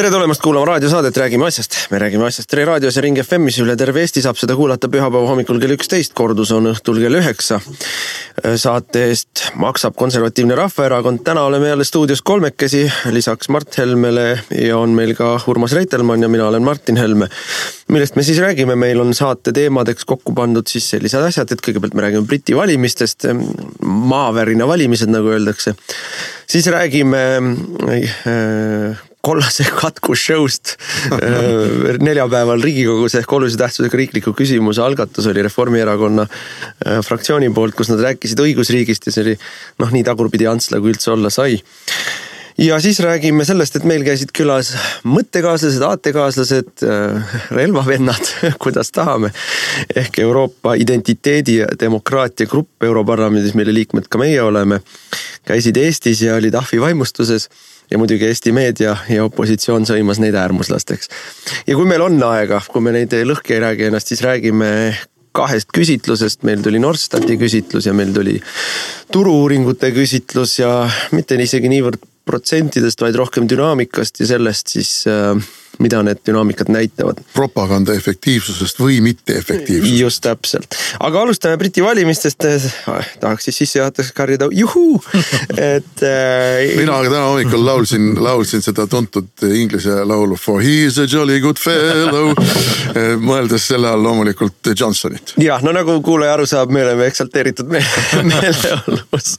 tere tulemast kuulama raadiosaadet Räägime asjast. me räägime asjast Tre raadios ja Ring FM-is üle terve Eesti saab seda kuulata pühapäeva hommikul kell üksteist, kordus on õhtul kell üheksa. saate eest maksab Konservatiivne Rahvaerakond, täna oleme jälle stuudios kolmekesi, lisaks Mart Helmele ja on meil ka Urmas Reitelmann ja mina olen Martin Helme. millest me siis räägime, meil on saate teemadeks kokku pandud siis sellised asjad, et kõigepealt me räägime Briti valimistest, maavärina valimised, nagu öeldakse. siis räägime äh, kollase katku show'st äh, neljapäeval Riigikogus ehk olulise tähtsusega riikliku küsimuse algatus oli Reformierakonna äh, fraktsiooni poolt, kus nad rääkisid õigusriigist ja see oli noh, nii tagurpidi Antsla kui üldse olla sai ja siis räägime sellest, et meil käisid külas mõttekaaslased, aatekaaslased, äh, relvavennad, kuidas tahame. ehk Euroopa identiteedi ja demokraatia grupp Europarlamendis, mille liikmed ka meie oleme, käisid Eestis ja olid ahvi vaimustuses ja muidugi Eesti meedia ja opositsioon sõimas neid äärmuslasteks. ja kui meil on aega, kui me neid lõhki ei räägi ennast, siis räägime kahest küsitlusest, meil tuli Norstati küsitlus ja meil tuli turu-uuringute küsitlus ja mitte isegi niivõrd protsentidest, vaid rohkem dünaamikast ja sellest siis äh, mida need dünaamikad näitavad. propaganda efektiivsusest või mitteefektiivsusest. just täpselt, aga alustame Briti valimistest. tahaks siis sissejuhatuseks karjuda juhuu, et äh.... mina täna hommikul laulsin, laulsin seda tuntud inglise laulu For he is a jolly good fellow mõeldes selle all loomulikult Johnsonit. jah, no nagu kuulaja aru saab, me oleme eksalteeritud meeleolus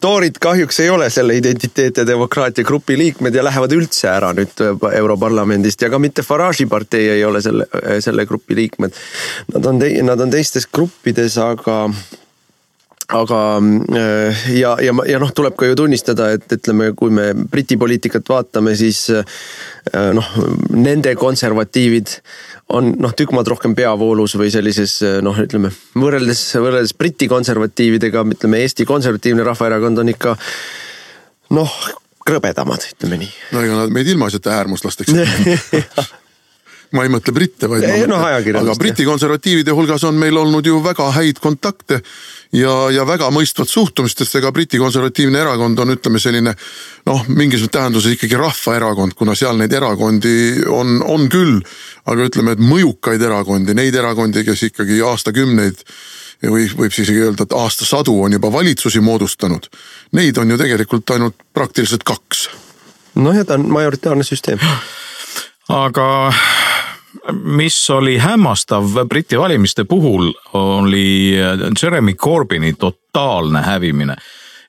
toorid kahjuks ei ole selle identiteet ja demokraatia grupi liikmed ja lähevad üldse ära nüüd Europarlamendist ja ka mitte Farage'i partei ei ole selle, äh, selle grupi liikmed. Nad on, nad on teistes gruppides, aga aga äh, ja, ja, ja noh, tuleb ka ju tunnistada, et ütleme, kui me Briti poliitikat vaatame, siis noh, nende konservatiivid on noh, tükk maad rohkem peavoolus või sellises noh, ütleme võrreldes, võrreldes Briti konservatiividega, ütleme Eesti Konservatiivne Rahvaerakond on ikka noh, krõbedamad, ütleme nii. no ega nad meid ilmaasjata äärmuslasteks ma ei mõtle britte, vaid. No, aga Briti konservatiivide hulgas on meil olnud ju väga häid kontakte ja, ja väga mõistvat suhtumist, sest ega Briti konservatiivne erakond on, ütleme selline noh, mingis tähenduses ikkagi rahvaerakond, kuna seal neid erakondi on, on küll. aga ütleme, et mõjukaid erakondi, neid erakondi, kes ikkagi aastakümneid või võib siis isegi öelda, et aastasadu on juba valitsusi moodustanud. Neid on ju tegelikult ainult praktiliselt kaks. noh, ja ta on majoritaarne süsteem. aga mis oli hämmastav Briti valimiste puhul, oli Jeremy Corbyni totaalne hävimine.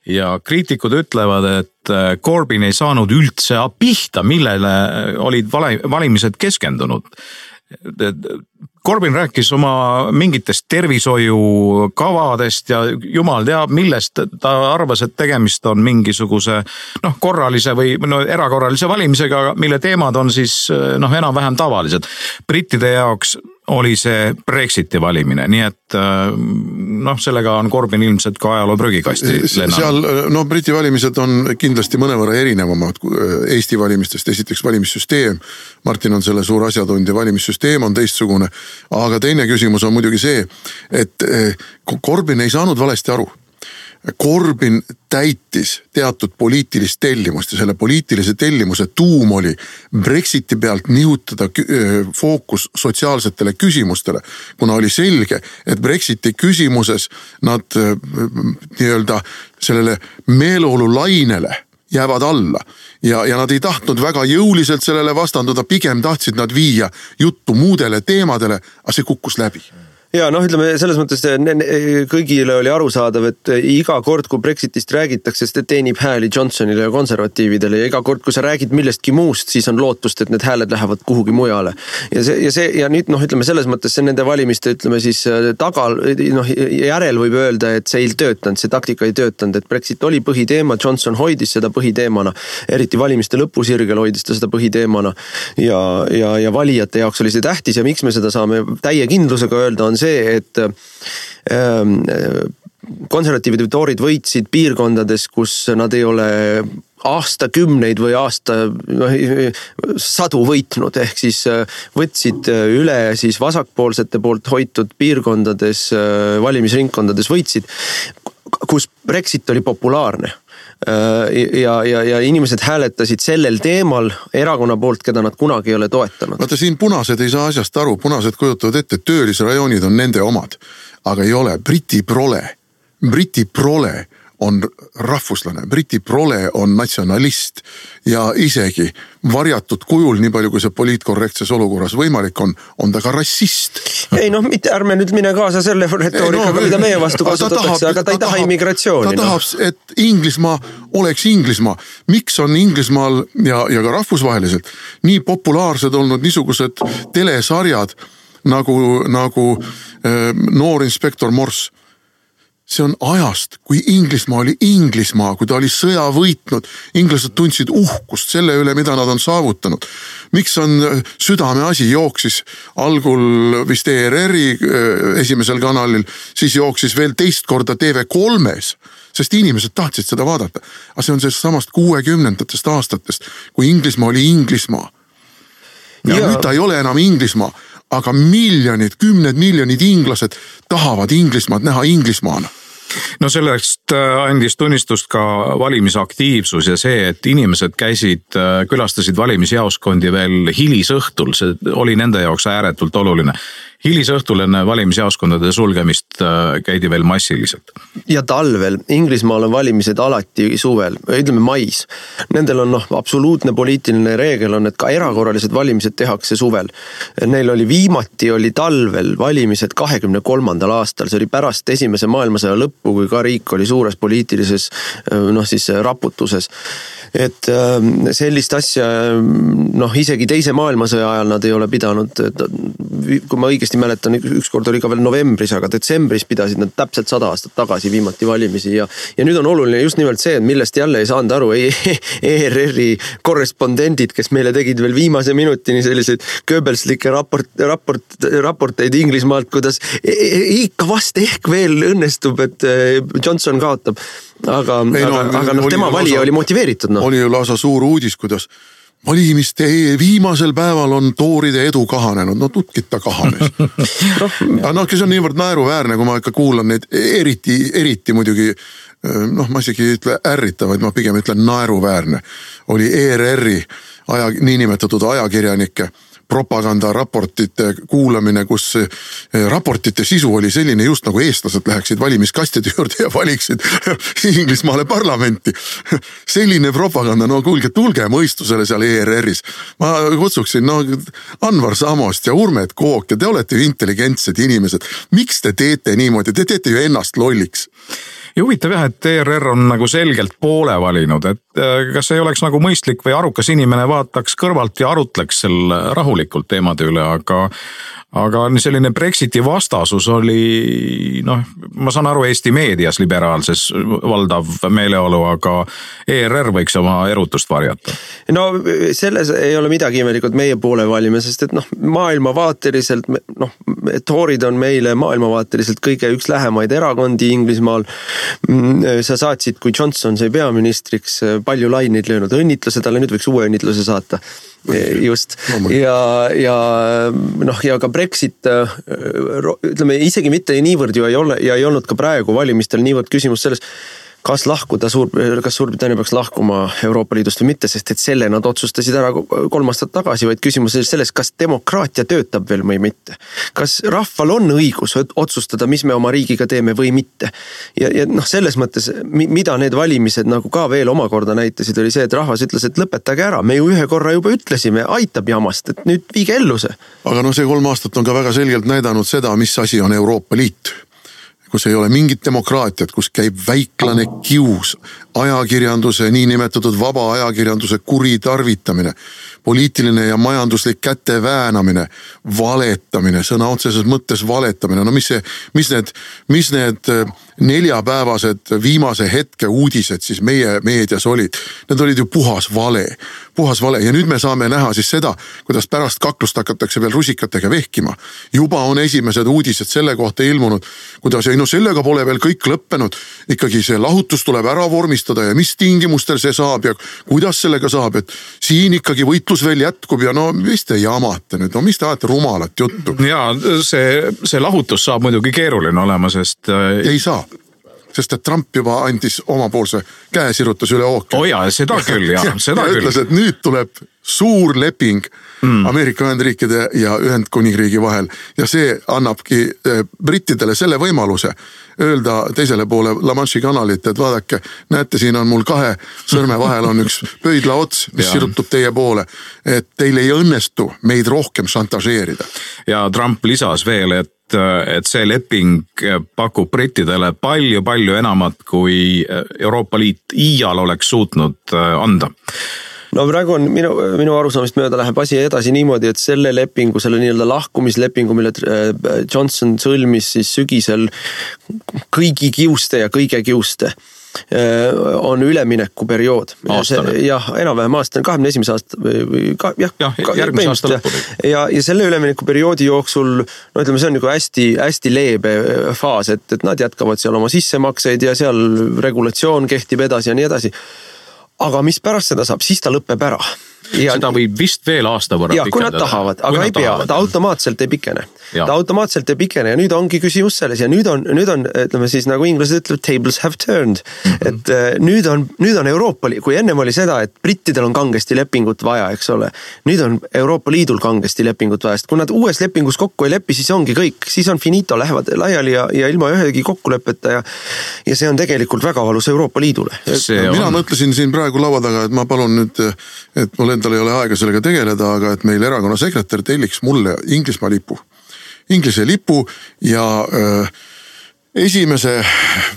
ja kriitikud ütlevad, et Corbyn ei saanud üldse pihta, millele olid valimised keskendunud Corbyn rääkis oma mingitest tervishoiukavadest ja jumal teab, millest ta arvas, et tegemist on mingisuguse noh, korralise või no erakorralise valimisega, mille teemad on siis noh, enam-vähem tavalised. brittide jaoks oli see Brexiti valimine, nii et äh, noh, sellega on Corbyn ilmselt ka ajaloo prügikasti lennanud. seal no Briti valimised on kindlasti mõnevõrra erinevamad äh, Eesti valimistest, esiteks valimissüsteem. Martin on selle suur asjatundja, valimissüsteem on teistsugune. aga teine küsimus on muidugi see, et äh, Corbyn ei saanud valesti aru Corbyn täitis teatud poliitilist tellimust ja selle poliitilise tellimuse tuum oli Brexiti pealt nihutada fookus sotsiaalsetele küsimustele. kuna oli selge, et Brexiti küsimuses nad nii-öelda sellele meeleolulainele jäävad alla ja, ja nad ei tahtnud väga jõuliselt sellele vastanduda, pigem tahtsid nad viia juttu muudele teemadele, aga see kukkus läbi ja noh, ütleme selles mõttes kõigile oli arusaadav, et iga kord, kui Brexitist räägitakse, siis ta teenib hääli Johnsonile ja konservatiividele ja iga kord, kui sa räägid millestki muust, siis on lootust, et need hääled lähevad kuhugi mujale. ja see, ja see ja nüüd noh, ütleme selles mõttes see nende valimiste, ütleme siis äh, taga noh järel võib öelda, et see ei töötanud, see taktika ei töötanud, et Brexit oli põhiteema, Johnson hoidis seda põhiteemana. eriti valimiste lõpusirgel hoidis ta seda põhiteemana ja, ja, ja valijate jaoks oli see tähtis ja miks me seda saame täie kindlusega öelda, on see, et ähm, konservatiivid või toorid võitsid piirkondades, kus nad ei ole aastakümneid või aasta, noh sadu võitnud, ehk siis äh, võtsid äh, üle siis vasakpoolsete poolt hoitud piirkondades, äh, valimisringkondades võitsid, kus Brexit oli populaarne ja, ja, ja inimesed hääletasid sellel teemal erakonna poolt, keda nad kunagi ei ole toetanud. vaata siin punased ei saa asjast aru, punased kujutavad ette, et töölisrajoonid on nende omad, aga ei ole, Briti prole, Briti prole on rahvuslane, Briti prole on natsionalist ja isegi varjatud kujul, nii palju kui see poliitkorrektses olukorras võimalik on, on ta ka rassist. ei noh, mitte ärme nüüd mine kaasa selle retoorikaga no,, mida meie vastu kasutatakse, aga ta ei taha immigratsiooni. ta no. tahab, et Inglismaa oleks Inglismaa. miks on Inglismaal ja, ja ka rahvusvaheliselt nii populaarsed olnud niisugused telesarjad nagu, nagu äh, Noor inspektor Morse see on ajast, kui Inglismaa oli Inglismaa, kui ta oli sõja võitnud. inglased tundsid uhkust selle üle, mida nad on saavutanud. miks on äh, südameasi jooksis algul vist ERR-i äh, esimesel kanalil, siis jooksis veel teist korda TV3-s sest inimesed tahtsid seda vaadata. aga see on sellest samast kuuekümnendatest aastatest, kui Inglismaa oli Inglismaa. ja, ja nüüd ta ei ole enam Inglismaa, aga miljonid, kümned miljonid inglased tahavad Inglismaad näha Inglismaana no sellest äh, andis tunnistust ka valimisaktiivsus ja see, et inimesed käisid, äh, külastasid valimisjaoskondi veel hilisõhtul, see oli nende jaoks ääretult oluline hilisõhtul enne valimisjaoskondade sulgemist äh, käidi veel massiliselt. ja talvel, Inglismaal on valimised alati suvel, ütleme mais. Nendel on noh, absoluutne poliitiline reegel on, et ka erakorralised valimised tehakse suvel. Neil oli viimati oli talvel valimised kahekümne kolmandal aastal, see oli pärast esimese maailmasõja lõppu, kui ka riik oli suures poliitilises noh, siis raputuses et ähm, sellist asja noh, isegi teise maailmasõja ajal nad ei ole pidanud, kui ma õigesti mäletan, ükskord oli ka veel novembris, aga detsembris pidasid nad täpselt sada aastat tagasi viimati valimisi ja. ja nüüd on oluline just nimelt see, et millest jälle ei saanud aru ERR-i korrespondendid, kes meile tegid veel viimase minutini selliseid Goebbelslikke raport, raport, raporteid Inglismaalt, kuidas e, e, ikka vast ehk veel õnnestub, et e, Johnson kaotab aga, aga, aga noh, tema valija oli motiveeritud noh. oli ju lausa suur uudis, kuidas valimiste viimasel päeval on tooride edu kahanenud, no tutkit ta kahanes. Aga noh, see on niivõrd naeruväärne, kui ma ikka kuulan neid, eriti, eriti muidugi noh, ma isegi ei ütle ärritav, vaid ma pigem ütlen naeruväärne. oli ERR-i aja, niinimetatud ajakirjanike propagandaraportite kuulamine, kus eh, raportite sisu oli selline, just nagu eestlased läheksid valimiskastide juurde ja valiksid Inglismaale parlamenti. selline propaganda, no kuulge, tulge mõistusele seal ERR-is. ma kutsuksin, no Anvar Samost ja Urmet Kook ja te olete ju intelligentsed inimesed. miks te teete niimoodi, te teete ju ennast lolliks ja huvitav jah, et ERR on nagu selgelt poole valinud, et äh, kas ei oleks nagu mõistlik või arukas inimene vaataks kõrvalt ja arutleks seal rahulikult teemade üle, aga aga selline Brexiti vastasus oli noh, ma saan aru, Eesti meedias liberaalses valdav meeleolu, aga ERR võiks oma erutust varjata. no selles ei ole midagi imelikut meie poole valima, sest et noh, maailmavaateliselt noh, toorid on meile maailmavaateliselt kõige üks lähemaid erakondi Inglismaal. Sa saatsid, kui Johnson sai peaministriks, palju laineid löönud, õnnitluse talle, nüüd võiks uue õnnitluse saata just. Ja, ja noh, ja ka Brexit ütleme isegi mitte niivõrd ju ei ole ja ei olnud ka praegu valimistel niivõrd küsimus selles kas lahkuda Suur, kas Suurbritannia peaks lahkuma Euroopa Liidust või mitte, sest et selle nad otsustasid ära kolm aastat tagasi, vaid küsimus oli selles, kas demokraatia töötab veel või mitte. kas rahval on õigus otsustada, mis me oma riigiga teeme või mitte. ja, ja noh, selles mõttes, mida need valimised nagu ka veel omakorda näitasid, oli see, et rahvas ütles, et lõpetage ära, me ju ühe korra juba ütlesime, aitab jamast, et nüüd viige ellu see. aga noh, see kolm aastat on ka väga selgelt näidanud seda, mis asi on Euroopa Liit kus ei ole mingit demokraatiat, kus käib väiklane kius, ajakirjanduse, niinimetatud vaba ajakirjanduse kuritarvitamine, poliitiline ja majanduslik käte väänamine, valetamine, sõna otseses mõttes valetamine, no mis see, mis need, mis need neljapäevased viimase hetke uudised siis meie meedias olid, need olid ju puhas vale, puhas vale ja nüüd me saame näha siis seda, kuidas pärast kaklust hakatakse veel rusikatega vehkima. juba on esimesed uudised selle kohta ilmunud, kuidas ei no sellega pole veel kõik lõppenud. ikkagi see lahutus tuleb ära vormistada ja mis tingimustel see saab ja kuidas sellega saab, et siin ikkagi võitlus veel jätkub ja no mis te jamate nüüd, no mis te ajate rumalat juttu. ja see, see lahutus saab muidugi keeruline olema, sest. Äh, ei saa sest et Trump juba andis omapoolse käesirutuse üle ookeani. oo oh jaa, seda küll jah ja, seda ja küll. ütles, et nüüd tuleb suur leping mm. Ameerika Ühendriikide ja Ühendkuningriigi vahel ja see annabki eh, brittidele selle võimaluse öelda teisele poole La Manche'i kanalit, et vaadake, näete, siin on mul kahe sõrme vahel on üks pöidla ots, mis sirutub teie poole. et teil ei õnnestu meid rohkem šantažeerida. ja Trump lisas veel, et et see leping pakub brittidele palju-palju enamat, kui Euroopa Liit iial oleks suutnud anda. No praegu on minu, minu arusaamist mööda läheb asi edasi niimoodi, et selle lepingu, selle nii-öelda lahkumislepingu, mille äh, Johnson sõlmis siis sügisel kõigi kiuste ja kõige kiuste. äh, on üleminekuperiood. jah, enam-vähem aastane, kahekümne esimese aasta või ka, jah. jah, järgmise aasta lõpuni. ja, ja selle üleminekuperioodi jooksul, no ütleme, see on nagu hästi-hästi leebe äh, faas, et, et nad jätkavad seal oma sissemakseid ja seal regulatsioon kehtib edasi ja nii edasi aga mis pärast seda saab, siis ta lõpeb ära ja seda võib vist veel aasta võrra pikendada. kui nad tahavad, aga ei pea, ta automaatselt ei pikene. ta automaatselt ei pikene ja nüüd ongi küsimus selles ja nüüd on, nüüd on, ütleme siis nagu inglased ütlevad, tables have turned mm. -hmm. et äh, nüüd on, nüüd on Euroopa, kui ennem oli seda, et brittidel on kangesti lepingut vaja, eks ole. nüüd on Euroopa Liidul kangesti lepingut vaja, sest kui nad uues lepingus kokku ei lepi, siis ongi kõik, siis on finito, lähevad laiali ja, ja ilma ühegi kokkuleppeta ja. ja see on tegelikult väga valus Euroopa Liidule. mina on... mõtlesin siin praegu laua taga, et ma palun nüüd, et mul endal ei ole aega sellega tegeleda, aga et meil erakonna sekretär telliks mulle Inglismaa lipu. Inglise lipu ja öö, äh, esimese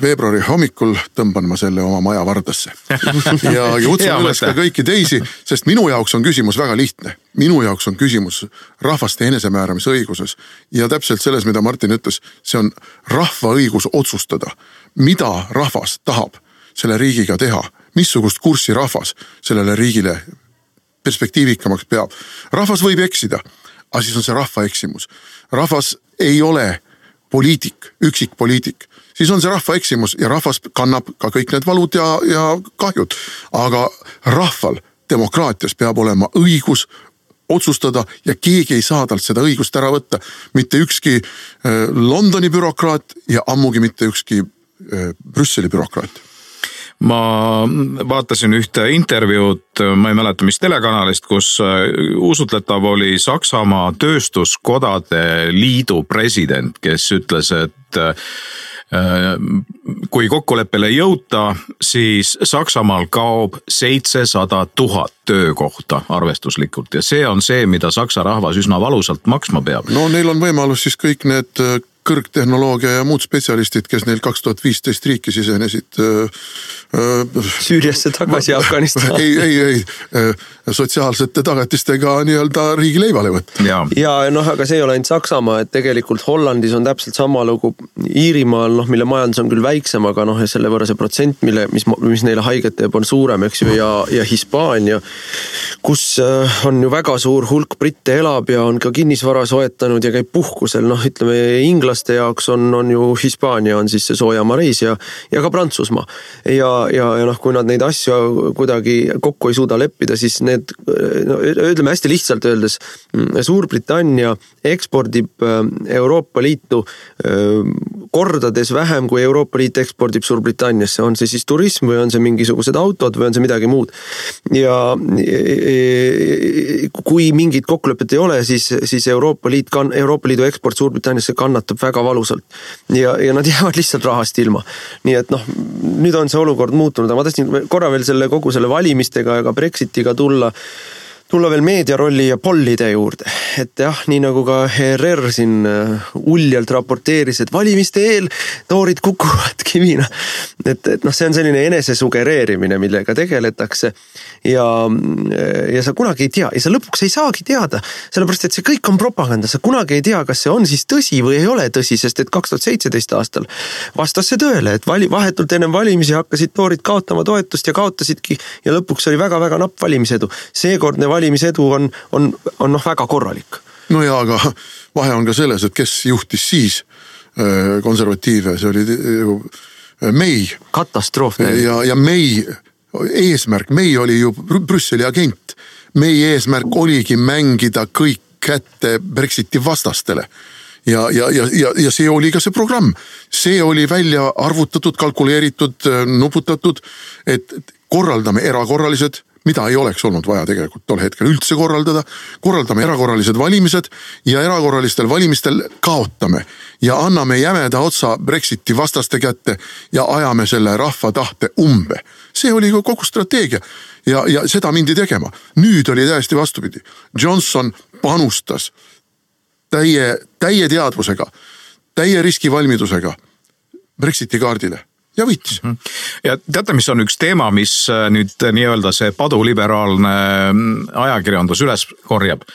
veebruari hommikul tõmban ma selle oma maja vardasse. ja, kutsun üles ka kõiki teisi, sest minu jaoks on küsimus väga lihtne. minu jaoks on küsimus rahvaste enesemääramise õiguses ja täpselt selles, mida Martin ütles, see on rahva õigus otsustada, mida rahvas tahab selle riigiga teha, missugust kurssi rahvas sellele riigile perspektiivikamaks peab. rahvas võib eksida, aga siis on see rahva eksimus. rahvas ei ole poliitik, üksik poliitik, siis on see rahva eksimus ja rahvas kannab ka kõik need valud ja, ja kahjud. aga rahval demokraatias peab olema õigus otsustada ja keegi ei saa talt seda õigust ära võtta. mitte ükski äh, Londoni bürokraat ja ammugi mitte ükski äh, Brüsseli bürokraat ma vaatasin ühte intervjuud, ma ei mäleta, mis telekanalist, kus äh, usutletav oli Saksamaa Tööstuskodade Liidu president, kes ütles, et äh, kui kokkuleppele ei jõuta, siis Saksamaal kaob seitsesada tuhat töökohta arvestuslikult ja see on see, mida saksa rahvas üsna valusalt maksma peab. no neil on võimalus siis kõik need äh, kõrgtehnoloogia ja muud spetsialistid, kes neil kaks tuhat viisteist riiki sisenesid Süüriasse tagasi ja Afganistani. ei, ei, ei sotsiaalsete tagatistega nii-öelda riigi leivale võtta. ja, ja noh, aga see ei ole ainult Saksamaa, et tegelikult Hollandis on täpselt sama lugu. Iirimaal noh, mille majandus on küll väiksem, aga noh, selle võrra see protsent, mille, mis, mis neile haiget teeb, on suurem, eks ju, ja, ja Hispaania. kus on ju väga suur hulk britte elab ja on ka kinnisvara soetanud ja käib puhkusel, noh, ütleme inglaste jaoks on, on ju Hispaania on siis see soojamaa reis ja, ja ka Prantsusmaa. ja, ja, ja noh, kui nad neid asju kuidagi kokku ei suuda leppida, siis need no ütleme hästi lihtsalt öeldes, Suurbritannia ekspordib äh, Euroopa Liitu äh, kordades vähem, kui Euroopa Liit ekspordib Suurbritanniasse, on see siis turism või on see mingisugused autod või on see midagi muud. ja kui mingit kokkulepet ei ole, siis, siis Euroopa Liit, Euroopa Liidu eksport Suurbritanniasse kannatab väga valusalt. ja, ja nad jäävad lihtsalt rahast ilma. nii et noh, nüüd on see olukord muutunud, aga ma tahtsin korra veel selle kogu selle valimistega ja ka Brexitiga tulla tulla veel meedia rolli ja pollide juurde, et jah, nii nagu ka ERR siin äh, uljalt raporteeris, et valimiste eel toorid kukuvad kivina. et, et noh, see on selline enese sugereerimine, millega tegeletakse ja, ja sa kunagi ei tea ja sa lõpuks ei saagi teada, sellepärast et see kõik on propaganda, sa kunagi ei tea, kas see on siis tõsi või ei ole tõsi, sest et kaks tuhat seitseteist aastal vastas see tõele, et vali, vahetult ennem valimisi hakkasid toorid kaotama toetust ja kaotasidki ja lõpuks oli väga-väga napp valimisedu. seekordne valimisedu on, on, on noh, väga korralik. no ja, aga vahe on ka selles, et kes juhtis siis äh, konservatiive, see oli ju äh, May. katastroof. ja, ja May eesmärk, May oli ju Brüsseli agent. May eesmärk oligi mängida kõik kätte Brexiti vastastele ja, ja, ja, ja, ja see oli ka see programm, see oli välja arvutatud, kalkuleeritud, nuputatud, et korraldame erakorralised mida ei oleks olnud vaja tegelikult tol hetkel üldse korraldada. korraldame erakorralised valimised ja erakorralistel valimistel kaotame ja anname jämeda otsa Brexiti vastaste kätte ja ajame selle rahva tahte umbe. see oli kogu strateegia ja, ja seda mindi tegema. nüüd oli täiesti vastupidi. Johnson panustas täie, täie teadvusega, täie riskivalmidusega Brexiti kaardile ja võitis. Ja teate, mis on üks teema, mis äh, nüüd äh, nii-öelda see paduliberaalne mm, ajakirjandus üles korjab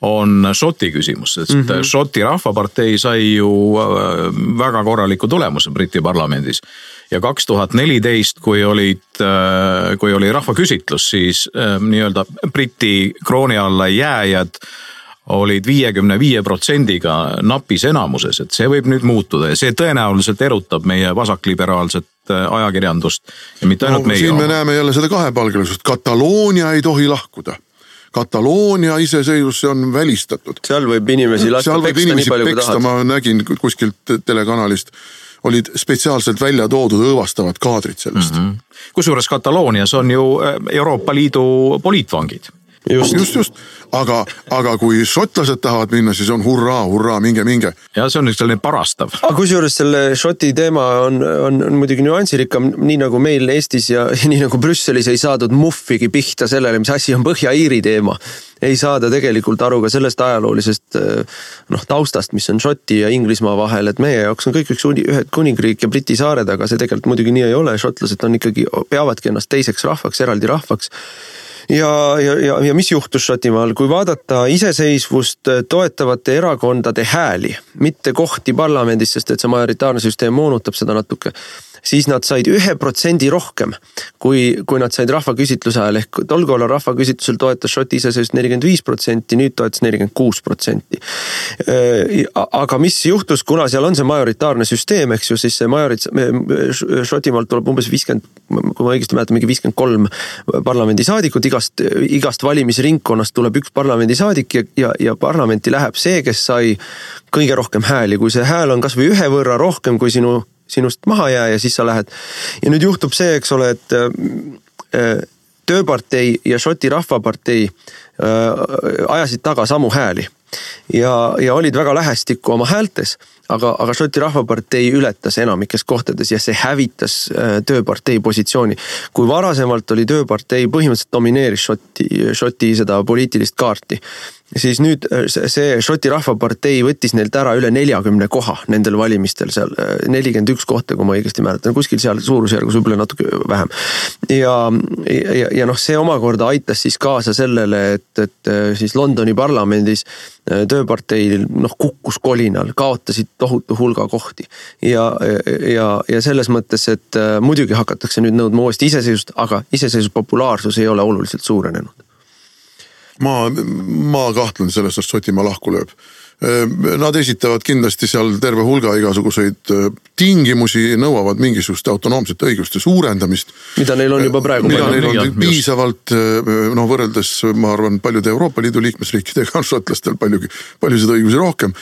on Šoti küsimus, sest mm -hmm. Šoti rahvapartei sai ju väga korraliku tulemuse Briti parlamendis. ja kaks tuhat neliteist, kui olid, kui oli rahvaküsitlus, siis nii-öelda Briti krooni alla jääjad olid viiekümne viie protsendiga napis enamuses, et see võib nüüd muutuda ja see tõenäoliselt erutab meie vasakliberaalset äh, ajakirjandust ja mitte ainult no, meie. siin me näeme jälle seda kahepalgelisust, Kataloonia ei tohi lahkuda. Kataloonia iseseisvus, see on välistatud. seal võib inimesi lasta peksta nii palju kui tahad. ma nägin kuskilt telekanalist olid spetsiaalselt välja toodud õõvastavad kaadrid sellest mm -hmm.. kusjuures Kataloonias on ju äh, Euroopa Liidu poliitvangid just, just, just, aga, aga kui šotlased tahavad minna, siis on hurraa, hurraa, minge, minge. ja see on üks selline parastav. aga kusjuures selle Šoti teema on, on, on muidugi nüansirikkam, nii nagu meil Eestis ja nii nagu Brüsselis ei saadud muhvigi pihta sellele, mis asi on Põhja-Iiri teema. ei saada tegelikult aru ka sellest ajaloolisest noh taustast, mis on Šoti ja Inglismaa vahel, et meie jaoks on kõik üks ühed kuningriik ja Briti saared, aga see tegelikult muidugi nii ei ole, šotlased on ikkagi, peavadki ennast teiseks rahvaks, eraldi rahvaks ja, ja, ja, ja mis juhtus Šotimaal, kui vaadata iseseisvust toetavate erakondade hääli, mitte kohti parlamendis, sest et see majoritaarne süsteem moonutab seda natuke siis nad said ühe protsendi rohkem, kui, kui nad said rahvaküsitluse ajal ehk tol korral rahvaküsitlusel toetas Šoti iseseisvust nelikümmend viis protsenti, nüüd toetas nelikümmend kuus protsenti. aga mis juhtus, kuna seal on see majoritaarne süsteem, eks ju, siis see majorit-, Šotimaalt tuleb umbes viiskümmend, kui ma õigesti mäletan, mingi viiskümmend kolm parlamendisaadikut, igast, igast valimisringkonnast tuleb üks parlamendisaadik ja, ja, ja parlamenti läheb see, kes sai kõige rohkem hääli, kui see hääl on kasvõi ühe võrra rohkem kui sinu sinust maha jää ja siis sa lähed. ja nüüd juhtub see, eks ole, et äh, tööpartei ja Šoti rahvapartei äh, ajasid taga samu hääli ja, ja olid väga lähestikku oma häältes, aga, aga Šoti rahvapartei ületas enamikes kohtades ja see hävitas äh, tööpartei positsiooni. kui varasemalt oli tööpartei põhimõtteliselt domineeris Šoti, Šoti seda poliitilist kaarti siis nüüd äh, see Šoti rahvapartei võttis neilt ära üle neljakümne koha nendel valimistel seal, äh, nelikümmend üks kohta, kui ma õigesti mäletan, kuskil seal suurusjärgus võib-olla natuke vähem. ja, ja, ja noh, see omakorda aitas siis kaasa sellele, et, et siis Londoni parlamendis tööparteil noh kukkus kolinal, kaotasid tohutu hulga kohti. ja, ja, ja selles mõttes, et muidugi hakatakse nüüd nõudma uuesti iseseisvust, aga iseseisvuse populaarsus ei ole oluliselt suurenenud ma, ma kahtlen selles, et Šotimaa lahku lööb. Nad esitavad kindlasti seal terve hulga igasuguseid tingimusi, nõuavad mingisuguste autonoomsete õiguste suurendamist. mida neil on juba praegu. mida neil on piisavalt, noh võrreldes ma arvan, paljude Euroopa Liidu liikmesriikidega on šotlastel paljugi, paljusid õigusi rohkem.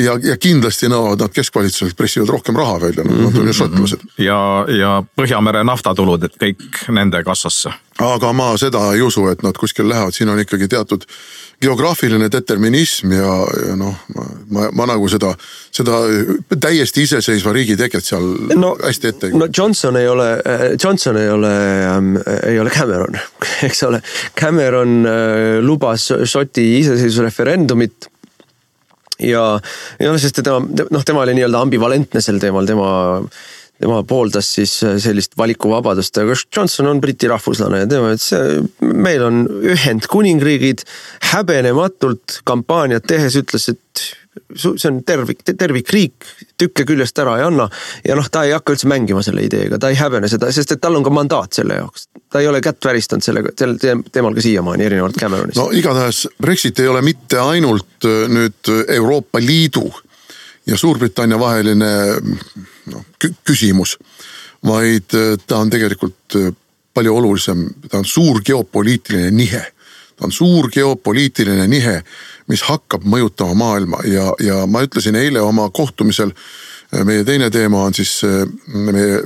ja, ja kindlasti nõuavad nad keskvalitsuselt, pressivad rohkem raha välja, nad on ju šotlased. ja, ja Põhjamere naftatulud, et kõik nende kassasse aga ma seda ei usu, et nad kuskil lähevad, siin on ikkagi teatud geograafiline determinism ja, ja noh, ma, ma, ma nagu seda, seda täiesti iseseisva riigi teket seal no, hästi ette ei no Johnson ei ole, Johnson ei ole ähm,, ei ole Cameron, eks ole. Cameron äh, lubas Šoti iseseisvusreferendumit ja, ja noh, sest tema, noh, tema oli nii-öelda ambivalentne sel teemal, tema tema pooldas siis äh, sellist valikuvabadust, aga Johnson on Briti rahvuslane ja tema ütles, meil on Ühendkuningriigid, häbenematult kampaaniat tehes ütles, et see on tervik, tervikriik, tükke küljest ära ei anna. ja noh, ta ei hakka üldse mängima selle ideega, ta ei häbene seda, sest et tal on ka mandaat selle jaoks. ta ei ole kätt väristanud sellega, sel teemal ka siiamaani, erinevalt Cameronist. no igatahes Brexit ei ole mitte ainult äh, nüüd Euroopa Liidu ja Suurbritannia vaheline noh, küsimus, vaid äh, ta on tegelikult äh, palju olulisem, ta on suur geopoliitiline nihe. ta on suur geopoliitiline nihe, mis hakkab mõjutama maailma ja, ja ma ütlesin eile oma kohtumisel, äh, meie teine teema on siis meie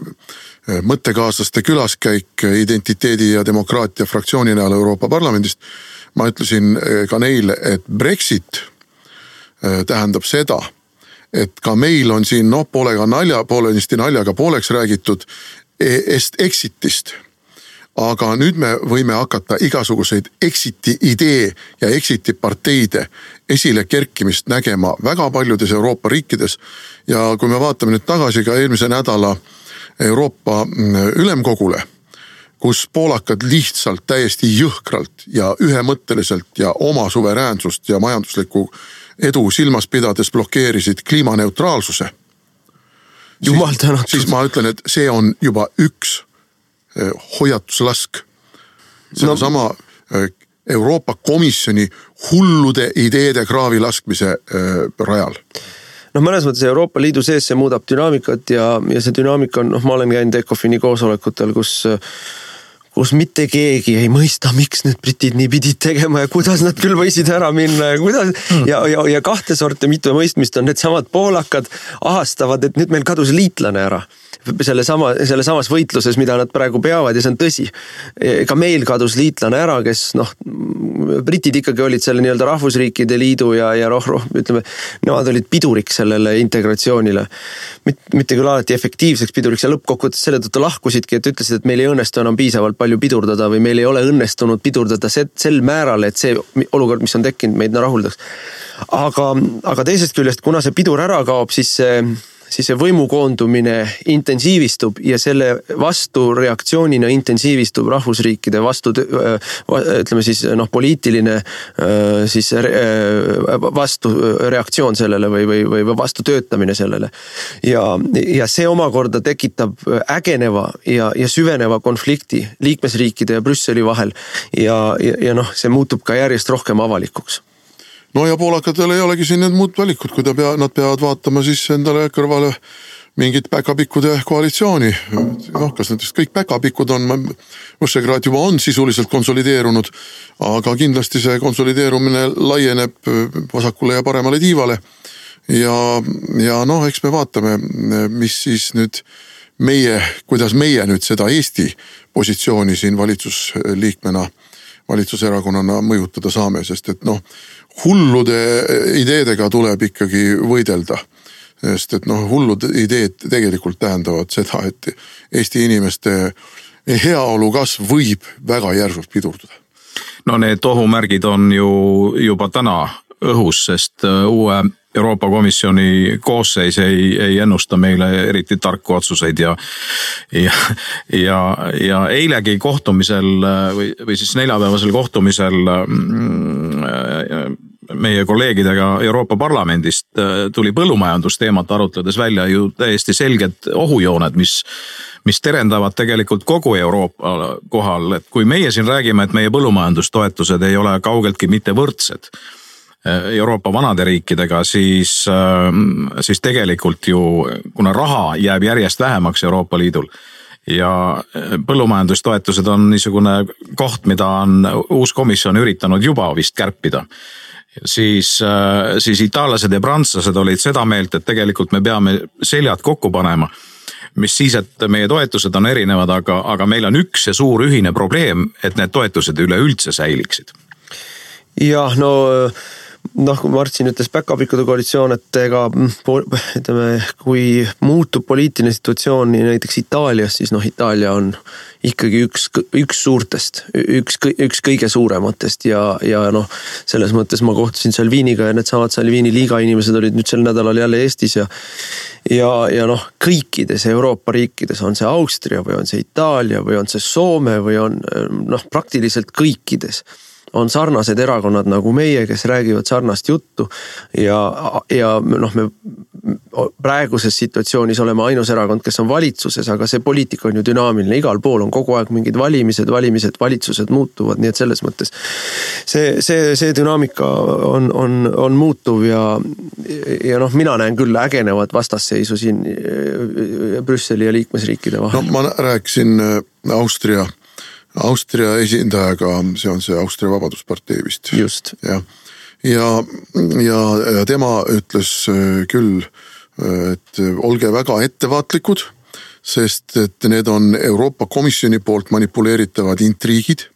mõttekaaslaste külaskäik identiteedi ja demokraatia fraktsiooni näol Euroopa Parlamendist. ma ütlesin ka neile, et Brexit tähendab seda et ka meil on siin noh, poolega nalja, poolenisti naljaga pooleks räägitud est exit'ist. aga nüüd me võime hakata igasuguseid exit'i idee ja exit'i parteide esile kerkimist nägema väga paljudes Euroopa riikides. ja kui me vaatame nüüd tagasi ka eelmise nädala Euroopa mm, Ülemkogule kus poolakad lihtsalt täiesti jõhkralt ja ühemõtteliselt ja oma suveräänsust ja majanduslikku edu silmas pidades blokeerisid kliimaneutraalsuse. jumal tänatud. siis ma ütlen, et see on juba üks eh, hoiatuslask. sedasama no. Eh, Euroopa Komisjoni hullude ideede kraavi laskmise äh, rajal noh, mõnes mõttes Euroopa Liidu sees see muudab dünaamikat ja, ja see dünaamika on, noh, ma olen käinud ECOFIN-i koosolekutel, kus äh, kus mitte keegi ei mõista, miks need britid nii pidid tegema ja kuidas nad küll võisid ära minna ja kuidas mm. ja, ja, ja kahte sorti mittemõistmist on needsamad poolakad ahastavad, et nüüd meil kadus liitlane ära sellesama, sellesamas võitluses, mida nad praegu peavad ja see on tõsi. ka meil kadus liitlane ära, kes noh, britid ikkagi olid selle nii-öelda rahvusriikide liidu ja, ja roh-, roh-, ütleme, nemad olid piduriks sellele integratsioonile. mitte küll alati efektiivseks piduriks ja lõppkokkuvõttes selle tõttu lahkusidki, et ütlesid, et meil ei õnnestu enam piisavalt palju pidurdada või meil ei ole õnnestunud pidurdada sel määral, et see olukord, mis on tekkinud, meid rahuldaks. aga, aga teisest küljest, kuna see pidur ära kaob, siis see siis see võimu koondumine intensiivistub ja selle vastureaktsioonina intensiivistub rahvusriikide vastu, ütleme siis noh, poliitiline siis vastureaktsioon sellele või, või, või vastutöötamine sellele. ja, ja see omakorda tekitab ägeneva ja, ja süveneva konflikti liikmesriikide ja Brüsseli vahel. ja, ja, ja noh, see muutub ka järjest rohkem avalikuks no ja poolakatel ei olegi siin nüüd muud valikut, kui ta pea, nad peavad vaatama siis endale kõrvale mingit päkapikkude koalitsiooni. noh, kas nendest kõik päkapikud on, Võšegrad juba on sisuliselt konsolideerunud, aga kindlasti see konsolideerumine laieneb vasakule ja paremale tiivale. ja, ja noh, eks me vaatame, mis siis nüüd meie, kuidas meie nüüd seda Eesti positsiooni siin valitsusliikmena, valitsuserakonnana mõjutada saame, sest et noh hullude ideedega tuleb ikkagi võidelda. sest et noh, hullud ideed tegelikult tähendavad seda, et Eesti inimeste heaolu kasv võib väga järsult pidurduda. no need ohumärgid on ju juba täna õhus, sest äh, uue Euroopa Komisjoni koosseis ei, ei ennusta meile eriti tarku otsuseid ja, ja, ja, ja eilegi kohtumisel või, või siis neljapäevasel kohtumisel mm, meie kolleegidega Euroopa Parlamendist tuli põllumajandusteemat arutledes välja ju täiesti selged ohujooned, mis mis terendavad tegelikult kogu Euroopa kohal, et kui meie siin räägime, et meie põllumajandustoetused ei ole kaugeltki mitte võrdsed Äh, Euroopa vanade riikidega, siis, ähm, siis tegelikult ju kuna raha jääb järjest vähemaks Euroopa Liidul ja äh, põllumajandustoetused on niisugune koht, mida on uus komisjon üritanud juba vist kärpida siis, äh, siis itaallased ja prantslased olid seda meelt, et tegelikult me peame seljad kokku panema mis siis, et meie toetused on erinevad, aga, aga meil on üks ja suur ühine probleem, et need toetused üleüldse säiliksid. jah, no noh, kui Martin ütles päkapikkude koalitsioon, et ega ütleme, kui muutub poliitiline situatsioon näiteks Itaalias, siis noh, Itaalia on ikkagi üks, üks suurtest, üks, üks kõige suurematest ja, ja noh, selles mõttes ma kohtusin Salviniga ja needsamad Salvini liiga inimesed olid nüüd sel nädalal jälle Eestis ja ja, ja noh, kõikides Euroopa riikides, on see Austria või on see Itaalia või on see Soome või on noh, praktiliselt kõikides on sarnased erakonnad nagu meie, kes räägivad sarnast juttu ja, ja noh, me praeguses situatsioonis oleme ainus erakond, kes on valitsuses, aga see poliitika on ju dünaamiline, igal pool on kogu aeg mingid valimised, valimised, valitsused muutuvad, nii et selles mõttes see, see, see dünaamika on, on, on muutuv ja, ja noh, mina näen küll ägenevat vastasseisu siin Brüsseli ja liikmesriikide vahel. no ma rääkisin äh, Austria Austria esindajaga, see on see Austria Vabaduspartei vist. just. jah, ja, ja, ja tema ütles äh, küll, äh, et olge väga ettevaatlikud, sest et need on Euroopa Komisjoni poolt manipuleeritavad intriigid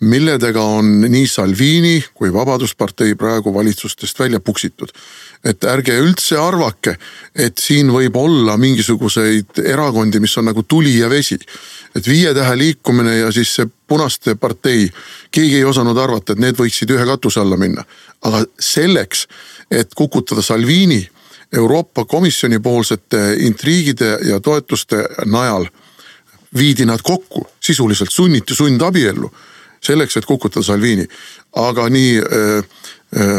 milledega on nii Salvini kui Vabaduspartei praegu valitsustest välja puksitud. Et ärge üldse arvake, et siin võib olla mingisuguseid erakondi, mis on nagu tuli ja vesi. et viie tähe liikumine ja siis see Punaste partei, keegi ei osanud arvata, et need võiksid ühe katuse alla minna. aga selleks, et kukutada Salvini Euroopa Komisjoni poolsete intriigide ja toetuste najal viidi nad kokku, sisuliselt sunniti sundabiellu selleks, et kukutada Salvini. aga nii äh,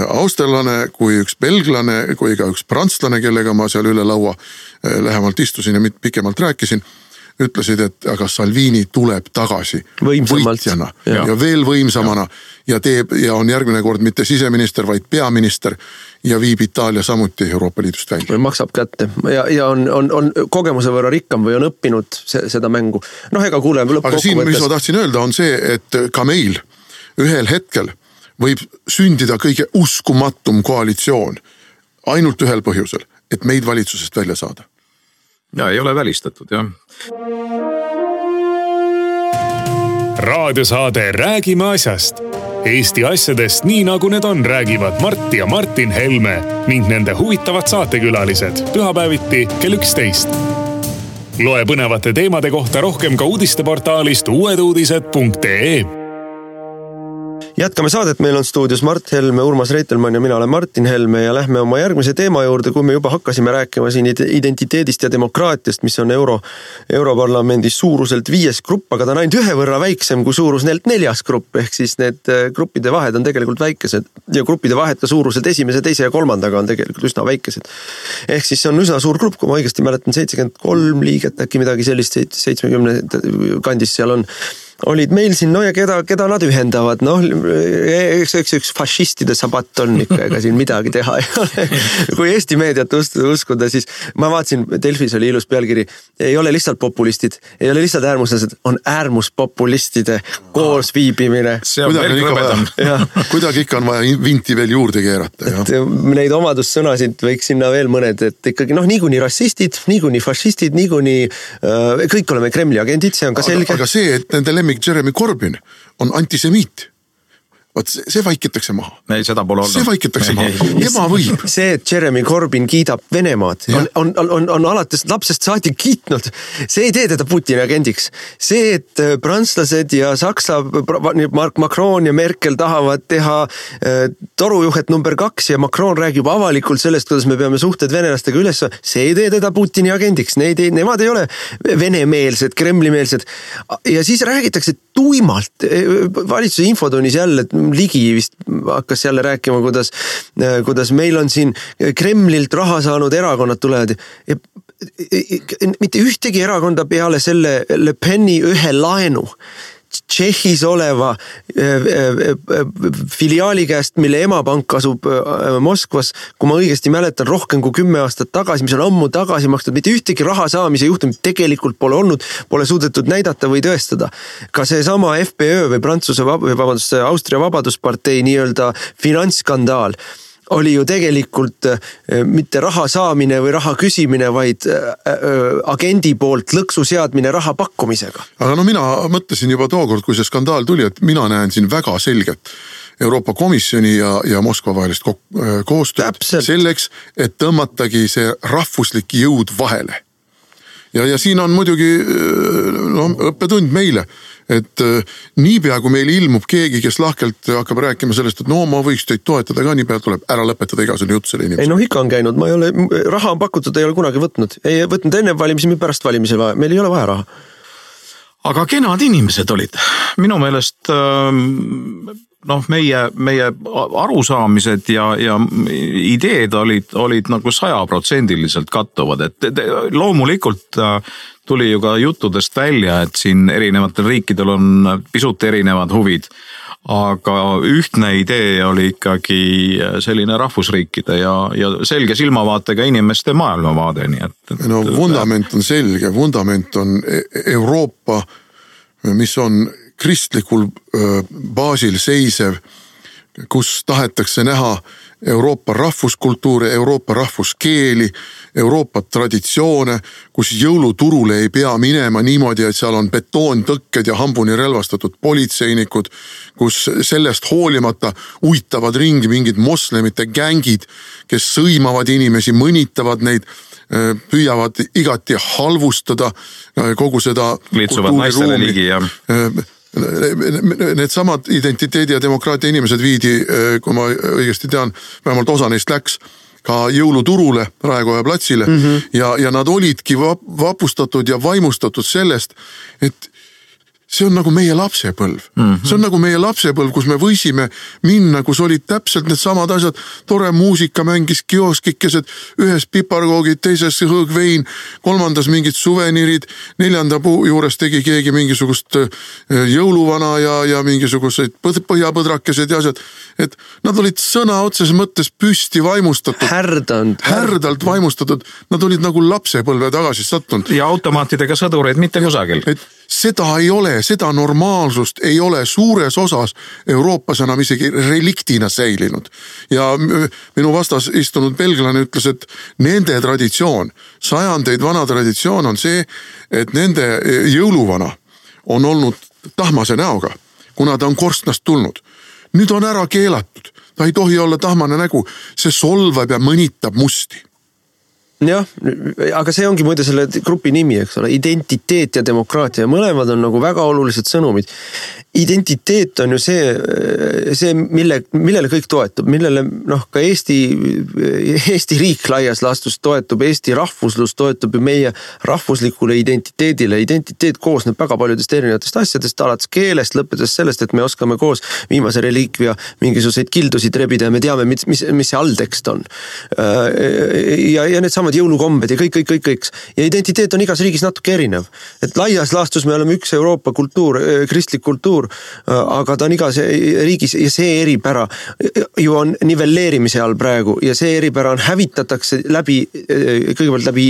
austerlane kui üks belglane kui ka üks prantslane, kellega ma seal üle laua äh, lähemalt istusin ja pikemalt rääkisin ütlesid, et aga Salvini tuleb tagasi võitjana ja. ja veel võimsamana ja. ja teeb ja on järgmine kord mitte siseminister, vaid peaminister ja viib Itaalia samuti Euroopa Liidust välja. maksab kätte ja, ja on, on, on kogemuse võrra rikkam või on õppinud se, seda mängu. noh, ega kuule. aga siin, mis ma tahtsin öelda, on see, et ka meil ühel hetkel võib sündida kõige uskumatum koalitsioon ainult ühel põhjusel, et meid valitsusest välja saada ja ei ole välistatud jah. raadiosaade Räägime asjast. Eesti asjadest nii nagu need on, räägivad Mart ja Martin Helme ning nende huvitavad saatekülalised pühapäeviti kell üksteist. loe põnevate teemade kohta rohkem ka uudisteportaalist uueduudised.ee jätkame saadet, meil on stuudios Mart Helme, Urmas Reitelmann ja mina olen Martin Helme ja lähme oma järgmise teema juurde, kui me juba hakkasime rääkima siin identiteedist ja demokraatiast, mis on euro, Europarlamendis suuruselt viies grupp, aga ta on ainult ühe võrra väiksem kui suuruselt neljas grupp, ehk siis need äh, gruppide vahed on tegelikult väikesed ja gruppide vahed ka suuruselt esimese, teise ja kolmandaga on tegelikult üsna väikesed. ehk siis see on üsna suur grupp, kui ma õigesti mäletan, seitsekümmend kolm liiget, äkki midagi sellist, seitsmekümne kandis seal on olid meil siin, no ja keda, keda nad ühendavad, noh eks, eks üks fašistide sabatt on ikka, ega siin midagi teha ei ole. kui Eesti meediat uskuda, siis ma vaatasin, Delfis oli ilus pealkiri, ei ole lihtsalt populistid, ei ole lihtsalt äärmuslased, on äärmuspopulistide koosviibimine. kuidagi ikka on vaja vinti veel juurde keerata. et neid omadussõnasid võiks sinna veel mõned, et ikkagi noh, niikuinii rassistid, niikuinii fašistid, niikuinii äh, kõik oleme Kremli agendid, see on ka selge. aga see, et nende lemmik lemmik Jeremy Corbyn on antisemiit vot see, see vaikitakse maha. ei, seda pole olnud. see vaikitakse maha, tema võib. see, et Jeremy Corbyn kiidab Venemaad, on, on, on, on, on alates lapsest saadik kiitnud. see ei tee teda Putini agendiks. see, et äh, prantslased ja Saksa, Mark Macron ja Merkel tahavad teha äh, torujuhet number kaks ja Macron räägib avalikult sellest, kuidas me peame suhted venelastega üles, see ei tee teda Putini agendiks, neid ei, nemad ei ole venemeelsed, Kremli-meelsed. ja siis räägitakse tuimalt eh, valitsuse infotunnis jälle, et Ligi vist hakkas jälle rääkima, kuidas, kuidas meil on siin Kremlilt raha saanud erakonnad tulevad ja mitte ühtegi erakonda peale selle Le Peni ühe laenu Tšehhis oleva äh, äh, äh, filiaali käest, mille emapank asub Moskvas, kui ma õigesti mäletan, rohkem kui kümme aastat tagasi, mis on ammu tagasi makstud, mitte ühtegi raha saamise juhtumit tegelikult pole olnud, pole suudetud näidata või tõestada. ka seesama FPÖ või Prantsuse, vabandust, Austria Vabaduspartei nii-öelda finantsskandaal oli ju tegelikult mitte raha saamine või raha küsimine, vaid agendi poolt lõksu seadmine raha pakkumisega. aga no mina mõtlesin juba tookord, kui see skandaal tuli, et mina näen siin väga selget Euroopa Komisjoni ja, ja Moskva vahelist ko koostööd Täpselt. selleks, et tõmmatagi see rahvuslik jõud vahele. Ja, ja siin on muidugi noh, õppetund meile et äh, niipea kui meil ilmub keegi, kes lahkelt hakkab rääkima sellest, et no ma võiks teid toetada ka, niipea tuleb ära lõpetada igasugune jutt selle inimesega. ei noh, ikka on käinud, ma ei ole, raha on pakutud, ei ole kunagi võtnud, ei võtnud enne valimisi, pärast valimisi vaja, meil ei ole vaja raha aga kenad inimesed olid, minu meelest ähm, noh, meie, meie arusaamised ja, ja ideed olid, olid nagu sajaprotsendiliselt kattuvad, et loomulikult äh, tuli ju ka juttudest välja, et siin erinevatel riikidel on pisut erinevad huvid. Aga ühtne idee oli ikkagi selline rahvusriikide ja, ja selge silmavaatega inimeste maailmavaade, nii et, et. no vundament on selge, vundament on e-, Euroopa, mis on kristlikul baasil seisev, kus tahetakse näha Euroopa rahvuskultuure, Euroopa rahvuskeeli, Euroopa traditsioone, kus jõuluturule ei pea minema niimoodi, et seal on betoontõkked ja hambuni relvastatud politseinikud, kus sellest hoolimata uitavad ringi mingid moslemite gängid, kes sõimavad inimesi, mõnitavad neid püüavad igati halvustada kogu seda. litsuvad naistele ligi ja needsamad identiteedi ja demokraatia inimesed viidi, eh, kui ma õigesti tean, vähemalt osa neist läks ka jõuluturule Raekoja platsile mm -hmm. ja, ja nad olidki vapustatud ja vaimustatud sellest, et see on nagu meie lapsepõlv mm. -hmm. see on nagu meie lapsepõlv, kus me võisime minna, kus olid täpselt needsamad asjad. tore muusika mängis kioskikesed, ühes piparkoogid, teises hõõgvein, kolmandas mingid suveniirid. neljanda puu juures tegi keegi mingisugust äh, jõuluvana ja, ja mingisuguseid põhjapõdrakesed ja asjad. et nad olid sõna otseses mõttes püsti vaimustatud. härdanud. härdalt vaimustatud, nad olid nagu lapsepõlve tagasi sattunud. ja automaatidega sõdureid mitte kusagil. et seda ei ole, seda normaalsust ei ole suures osas Euroopas enam isegi reliktina säilinud. ja minu vastas istunud belglane ütles, et nende traditsioon, sajandeid vana traditsioon on see, et nende jõuluvana on olnud tahmase näoga, kuna ta on korstnast tulnud. nüüd on ära keelatud, ta ei tohi olla tahmane nägu, see solvab ja mõnitab musti jah, aga see ongi muide selle grupi nimi, eks ole, identiteet ja demokraatia, mõlemad on nagu väga olulised sõnumid identiteet on ju see, see, mille, millele kõik toetub, millele noh, ka Eesti, Eesti riik laias laastus toetub, Eesti rahvuslus toetub ju meie rahvuslikule identiteedile. identiteet koosneb väga paljudest erinevatest asjadest, alates keelest, lõpetades sellest, et me oskame koos viimase reliikvia mingisuguseid kildusid rebida ja me teame, mis, mis, mis see alltekst on. ja, ja needsamad jõulukombed ja kõik, kõik, kõik, kõik ja identiteet on igas riigis natuke erinev. et laias laastus me oleme üks Euroopa kultuur, kristlik kultuur suur, aga ta on igas riigis ja see eripära ju on nivelleerimise all praegu ja see eripära on, hävitatakse läbi, kõigepealt läbi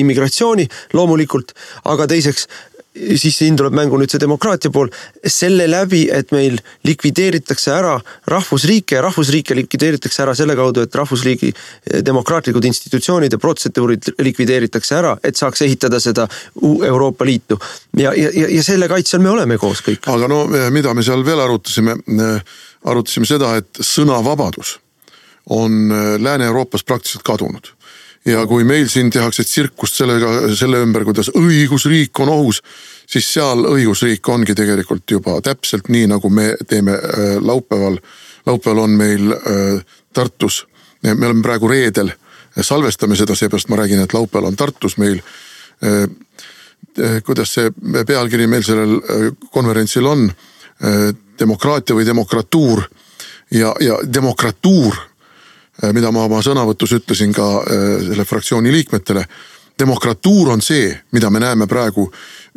immigratsiooni loomulikult, aga teiseks siis siin tuleb mängu nüüd see demokraatia pool, selle läbi, et meil likvideeritakse ära rahvusriike ja rahvusriike likvideeritakse ära selle kaudu, et rahvusriigi eh, demokraatlikud institutsioonid ja protseduurid likvideeritakse ära, et saaks ehitada seda Euroopa Liitu. ja, ja, ja selle kaitsel me oleme koos kõik. aga no mida me seal veel arutasime, arutasime seda, et sõnavabadus on eh, Lääne-Euroopas praktiliselt kadunud ja kui meil siin tehakse tsirkust sellega, selle ümber, kuidas õigusriik on ohus, siis seal õigusriik ongi tegelikult juba täpselt nii, nagu me teeme äh, laupäeval. laupäeval on meil äh, Tartus, me oleme praegu reedel, salvestame seda, seepärast ma räägin, et laupäeval on Tartus meil äh, kuidas see pealkiri meil sellel konverentsil on, demokraatia või demokratuur ja, ja demokratuur mida ma oma sõnavõtus ütlesin ka äh, selle fraktsiooni liikmetele. demokratuur on see, mida me näeme praegu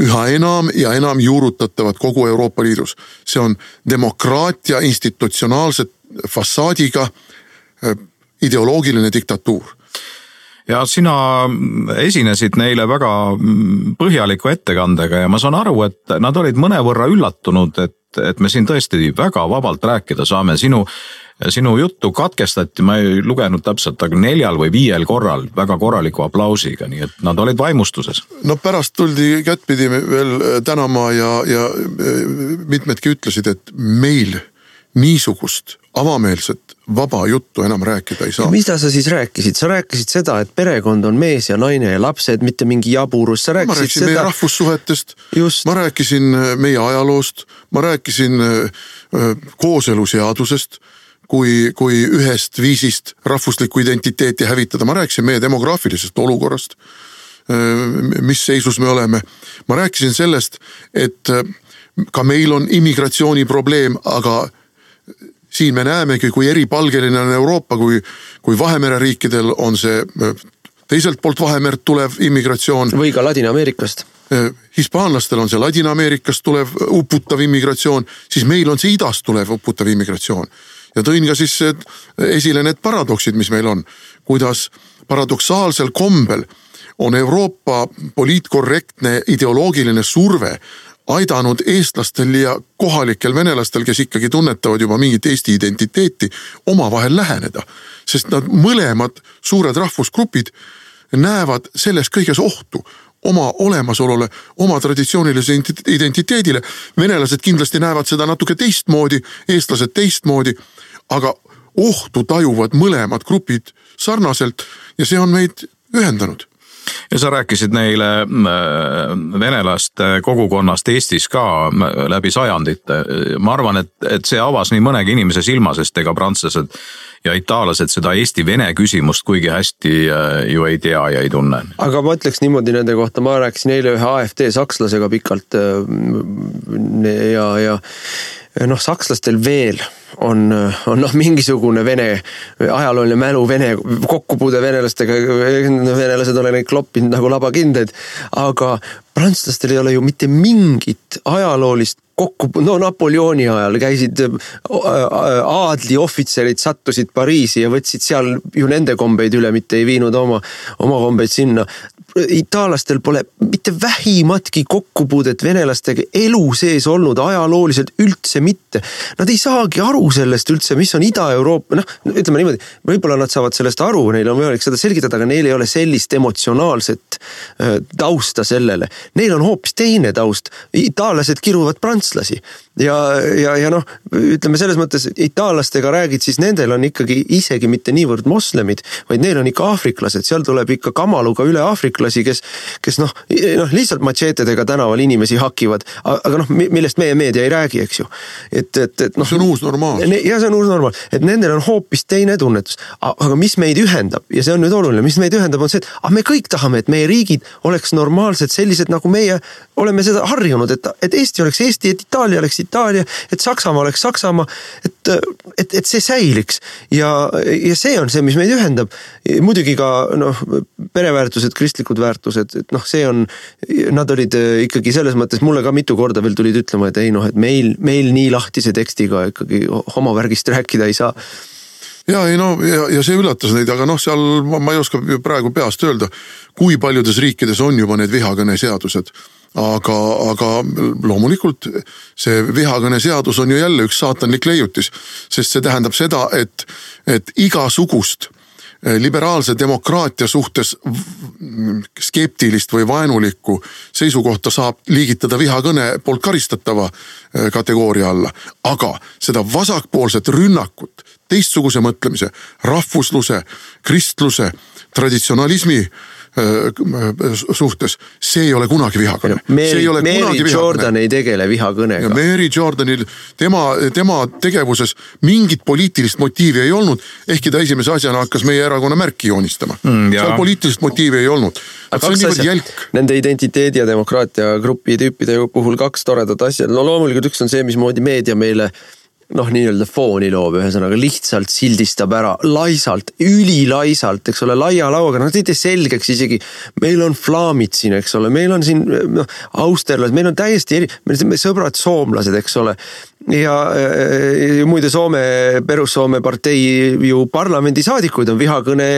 üha enam ja enam juurutatavat kogu Euroopa Liidus. see on demokraatia institutsionaalse fassaadiga äh, ideoloogiline diktatuur ja sina esinesid neile väga põhjaliku ettekandega ja ma saan aru, et nad olid mõnevõrra üllatunud, et et me siin tõesti väga vabalt rääkida saame, sinu sinu juttu katkestati, ma ei lugenud täpselt, aga neljal või viiel korral väga korraliku aplausiga, nii et nad olid vaimustuses. no pärast tuldi kättpidi veel tänama ja, ja mitmedki ütlesid, et meil niisugust avameelset vaba juttu enam rääkida ei saa. mida sa siis rääkisid, sa rääkisid seda, et perekond on mees ja naine ja lapsed, mitte mingi jaburus, sa rääkisid ma rääkisin seda. meie rahvussuhetest, ma rääkisin äh, meie ajaloost, ma rääkisin äh, äh, kooseluseadusest kui, kui ühest viisist rahvuslikku identiteeti hävitada, ma rääkisin meie demograafilisest olukorrast. mis seisus me oleme, ma rääkisin sellest, et ka meil on immigratsiooniprobleem, aga siin me näemegi, kui eripalgeline on Euroopa, kui, kui Vahemere riikidel on see teiselt poolt Vahemerd tulev immigratsioon. või ka Ladina-Ameerikast. hispaanlastel on see Ladina-Ameerikast tulev uputav immigratsioon, siis meil on see idast tulev uputav immigratsioon. ja tõin ka siis esile need paradoksid, mis meil on, kuidas paradoksaalsel kombel on Euroopa poliitkorrektne ideoloogiline surve aidanud eestlastel ja kohalikel venelastel, kes ikkagi tunnetavad juba mingit Eesti identiteeti, omavahel läheneda. sest nad mõlemad suured rahvusgrupid näevad selles kõiges ohtu oma olemasolule, oma traditsioonilisele identiteedile. venelased kindlasti näevad seda natuke teistmoodi, eestlased teistmoodi, aga ohtu tajuvad mõlemad grupid sarnaselt ja see on meid ühendanud ja sa rääkisid neile äh, venelaste kogukonnast Eestis ka äh, läbi sajandite. ma arvan, et, et see avas nii mõnegi inimese silma, sest ega prantslased ja itaallased seda Eesti-Vene küsimust kuigi hästi äh, ju ei tea ja ei tunne. aga ma ütleks niimoodi nende kohta, ma rääkisin eile ühe AfD sakslasega pikalt ja, ja noh, sakslastel veel on, on noh, mingisugune vene, ajalooline mälu, vene, kokkupuude venelastega. venelased olen neid kloppinud nagu labakindaid, aga prantslastel ei ole ju mitte mingit ajaloolist kokku, no Napoleoni ajal käisid aadliohvitserid sattusid Pariisi ja võtsid seal ju nende kombeid üle, mitte ei viinud oma, oma kombeid sinna itaallastel pole mitte vähimatki kokkupuudet venelastega elu sees olnud, ajalooliselt üldse mitte. Nad ei saagi aru sellest üldse, mis on Ida-Euroopa, noh, ütleme niimoodi, võib-olla nad saavad sellest aru, neil on võimalik seda selgitada, aga neil ei ole sellist emotsionaalset äh, tausta sellele. Neil on hoopis teine taust, itaallased kiruvad prantslasi ja, ja, ja noh, ütleme selles mõttes itaallastega räägid, siis nendel on ikkagi isegi mitte niivõrd moslemid, vaid neil on ikka aafriklased, seal tuleb ikka kamaluga üle aafriklasi, kes, kes noh, noh lihtsalt matšeetedega tänaval inimesi hakivad, aga noh, millest meie meedia ei räägi, eks ju. et, et, et noh. see on uus normaal. ja see on uus normaal, et nendel on hoopis teine tunnetus, aga mis meid ühendab ja see on nüüd oluline, mis meid ühendab, on see, et ah, me kõik tahame, et meie riigid oleks normaalsed, sellised nagu meie oleme seda harjunud, et, et Eesti oleks Eesti, et Itaalia oleks Itaalia, et Saksamaa oleks Saksamaa, et, et, et see säiliks. ja, ja see on see, mis meid ühendab. muidugi ka noh, pereväärtused, kristlikud väärtused, et noh, see on, nad olid ikkagi selles mõttes mulle ka mitu korda veel tulid ütlema, et ei noh, et meil, meil nii lahtise tekstiga ikkagi homovärgist rääkida ei saa ja ei no ja, ja see üllatas neid, aga noh, seal ma, ma ei oska praegu peast öelda, kui paljudes riikides on juba need vihakõneseadused aga, aga loomulikult see vihakõneseadus on ju jälle üks saatanlik leiutis, sest see tähendab seda, et, et igasugust eh, liberaalse demokraatia suhtes skeptilist või vaenulikku seisukohta saab liigitada vihakõne poolt karistatava eh, kategooria alla. aga seda vasakpoolset rünnakut teistsuguse mõtlemise, rahvusluse, kristluse, traditsionalismi Äh, suhtes, see ei ole kunagi vihakõne. Mary, Mary Jordan ei tegele vihakõnega. Mary Jordanil, tema, tema tegevuses mingit poliitilist motiivi ei olnud, ehkki ta esimese asjana hakkas meie erakonna märki joonistama mm,. seal poliitilist motiivi ei olnud. Nende identiteedi ja demokraatia grupi tüüpide puhul kaks toredat asja, no loomulikult üks on see, mismoodi meedia meile noh, nii-öelda fooni loob, ühesõnaga lihtsalt sildistab ära laisalt, ülilaisalt, eks ole, laia lauaga, noh ei tee selgeks isegi. meil on flaamid siin, eks ole, meil on siin noh, austerlased, meil on täiesti eri, meil sõbrad soomlased, eks ole. ja, ja muide Soome, Perussoome partei ju parlamendisaadikuid on vihakõne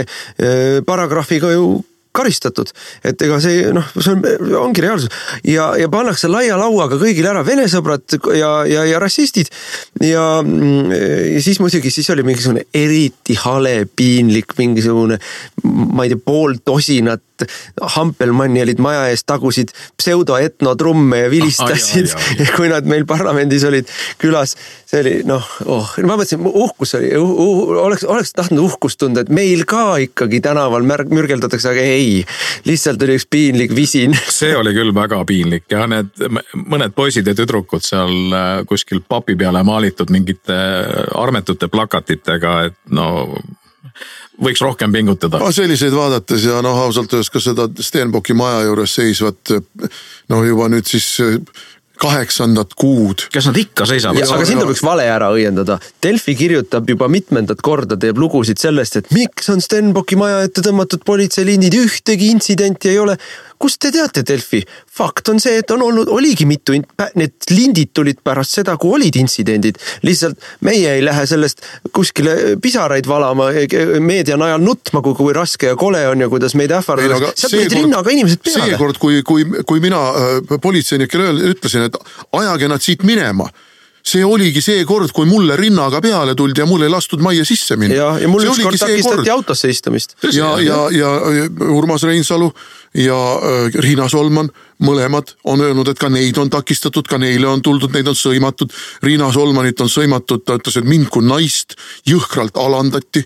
paragrahviga ju karistatud. et ega see noh, see on, ongi reaalsus ja, ja pannakse laia lauaga kõigile ära vene sõbrad ja, ja, ja rassistid. ja, ja siis muidugi, siis oli mingisugune eriti hale, piinlik mingisugune, ma ei tea, pool tosinat Hampelmanni olid maja ees, tagusid pseudoetnotrumme ja vilistasid kui nad meil parlamendis olid külas. see oli noh, oh, ma mõtlesin, uhkus oli uh,, uh, oleks, oleks tahtnud uhkust tunda, et meil ka ikkagi tänaval märg-, mürgeldatakse, aga ei. Lihtsalt oli üks piinlik visin. see oli küll väga piinlik ja need mõned poisid ja tüdrukud seal äh, kuskil papi peale maalitud mingite armetute plakatitega, et no võiks rohkem pingutada. selliseid vaadates ja noh, ausalt öeldes ka seda Stenbocki maja juures seisvat no juba nüüd siis kaheksandat kuud. kas nad ikka seisavad? aga siin tuleb üks vale ära õiendada. Delfi kirjutab juba mitmendat korda, teeb lugusid sellest, et miks on Stenbocki maja ette tõmmatud politseilindid, ühtegi intsidenti ei ole kust te teate Delfi? fakt on see, et on olnud, oligi mitu, need lindid tulid pärast seda, kui olid intsidendid. lihtsalt meie ei lähe sellest kuskile pisaraid valama, meedia najal nutma, kui, kui raske ja kole on ja kuidas meid ähvardatakse. sealt tulid rinnaga inimesed peale. seekord, kui, kui, kui mina äh, politseinikele ütlesin, et ajage nad siit minema see oligi see kord, kui mulle rinnaga peale tuldi ja mul ei lastud majja sisse minna. ja, ja mul ükskord takistati autosse istumist. ja, ja, ja Urmas Reinsalu ja äh, Riina Solman, mõlemad on öelnud, et ka neid on takistatud, ka neile on tuldud, neid on sõimatud. Riina Solmanit on sõimatud, ta ütles, et mind kui naist jõhkralt alandati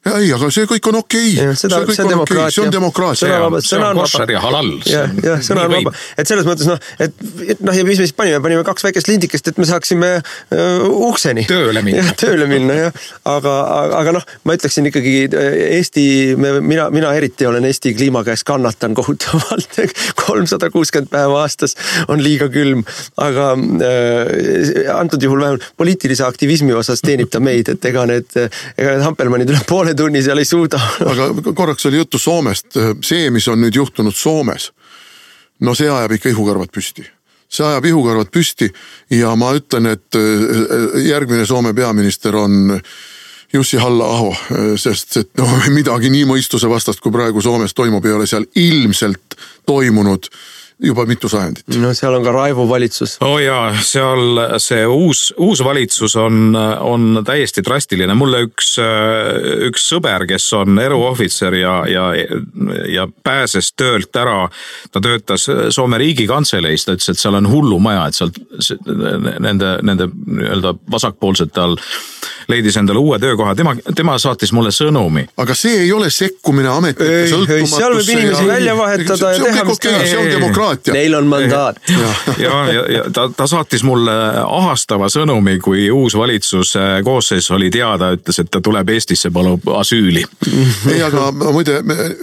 ei, aga see kõik on okei okay.. see, see on demokraatia okay.. see on demokraatia. sõna vaba, sõna on vaba. ja halal. jah, jah, sõna on vaba, et selles mõttes noh, et, et noh, ja mis me siis panime, panime kaks väikest lindikest, et me saaksime uh, ukseni. tööle minna. tööle minna jah, aga, aga noh, ma ütleksin ikkagi Eesti, mina, mina eriti olen Eesti kliima käes kannatan kohutavalt kolmsada kuuskümmend päeva aastas on liiga külm, aga äh, antud juhul vähemalt poliitilise aktivismi osas teenib ta meid, et ega need, ega need Hampelmannid üle poole poole tunni seal ei suuda. Aga korraks oli juttu Soomest, see, mis on nüüd juhtunud Soomes. no see ajab ikka ihukarvad püsti. See ajab ihukarvad püsti ja ma ütlen, et äh, järgmine Soome peaminister on Jussi Halla-aho, sest et noh, midagi nii mõistusevastast, kui praegu Soomes toimub, ei ole seal ilmselt toimunud juba mitu sajandit. no seal on ka Raivo valitsus. oo oh jaa, seal see uus, uus valitsus on, on täiesti drastiline. mulle üks, üks sõber, kes on eruohvitser ja, ja, ja pääses töölt ära. ta töötas Soome riigikantseleis, ta ütles, et seal on hullumaja, et sealt nende, nende nii-öelda vasakpoolsete all leidis endale uue töökoha, tema, tema saatis mulle sõnumi. aga see ei ole sekkumine ametnike sõltumatusse. seal võib inimesi ja... välja vahetada ja teha mis tahab. see on demokraatia. Neil on mandaat. ja, ja, ja, ja ta, ta saatis mulle ahastava sõnumi, kui uus valitsuse koosseis oli teada, ütles, et ta tuleb Eestisse, palub asüüli. ei, aga muide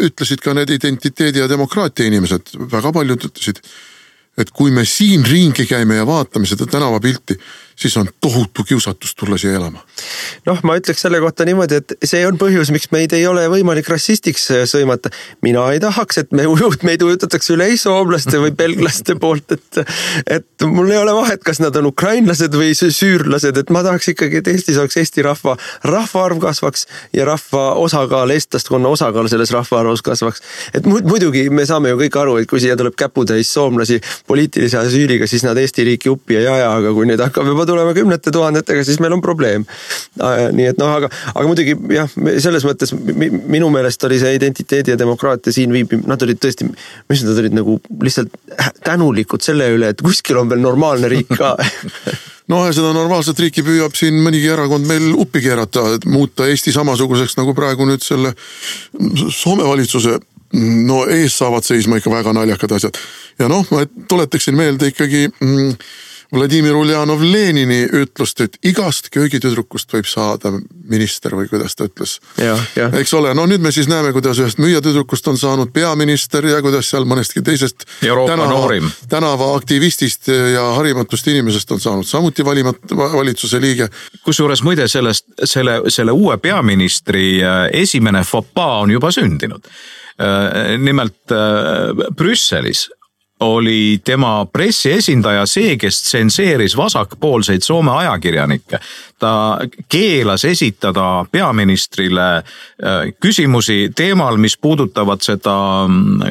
ütlesid ka need identiteedi ja demokraatia inimesed, väga paljud ütlesid et kui me siin ringi käime ja vaatame seda tänavapilti, siis on tohutu kiusatus tulla siia elama. noh, ma ütleks selle kohta niimoodi, et see on põhjus, miks meid ei ole võimalik rassistiks äh, sõimata. mina ei tahaks, et me ujut-, meid ujutatakse üle soomlaste või belglaste poolt, et. et mul ei ole vahet, kas nad on ukrainlased või süürlased, et ma tahaks ikkagi, et Eestis oleks Eesti rahva, rahvaarv kasvaks ja rahva osakaal, eestlaskonna osakaal selles rahvaarvus kasvaks. et muidugi me saame ju kõik aru, et kui siia tuleb käputäis soomlasi poliitilise asüüliga, siis nad Eesti riiki uppi ei aja, aga kui neid hakkab juba tulema kümnete tuhandetega, siis meil on probleem. nii et noh, aga, aga muidugi jah, selles mõttes minu meelest oli see identiteedi ja demokraatia siin viibib, nad olid tõesti, mis nad olid nagu lihtsalt tänulikud selle üle, et kuskil on veel normaalne riik ka no ja seda normaalset riiki püüab siin mõnigi erakond meil uppi keerata, muuta Eesti samasuguseks nagu praegu nüüd selle Soome valitsuse no ees saavad seisma ikka väga naljakad asjad. ja noh, ma tuletaksin meelde ikkagi mm, Vladimir Uljanov Lenini ütlust, et igast köögitüdrukust võib saada minister või kuidas ta ütles. eks ole, no nüüd me siis näeme, kuidas ühest müüjatüdrukust on saanud peaminister ja kuidas seal mõnestki teisest tänava, tänavaaktivistist ja harimatust inimesest on saanud samuti valimat-, valitsuse liige. kusjuures muide sellest, selle, selle uue peaministri äh, esimene fopaa on juba sündinud Äh, nimelt äh, Brüsselis oli tema pressiesindaja see, kes tsenseeris vasakpoolseid Soome ajakirjanikke. ta keelas esitada peaministrile äh, küsimusi teemal, mis puudutavad seda äh,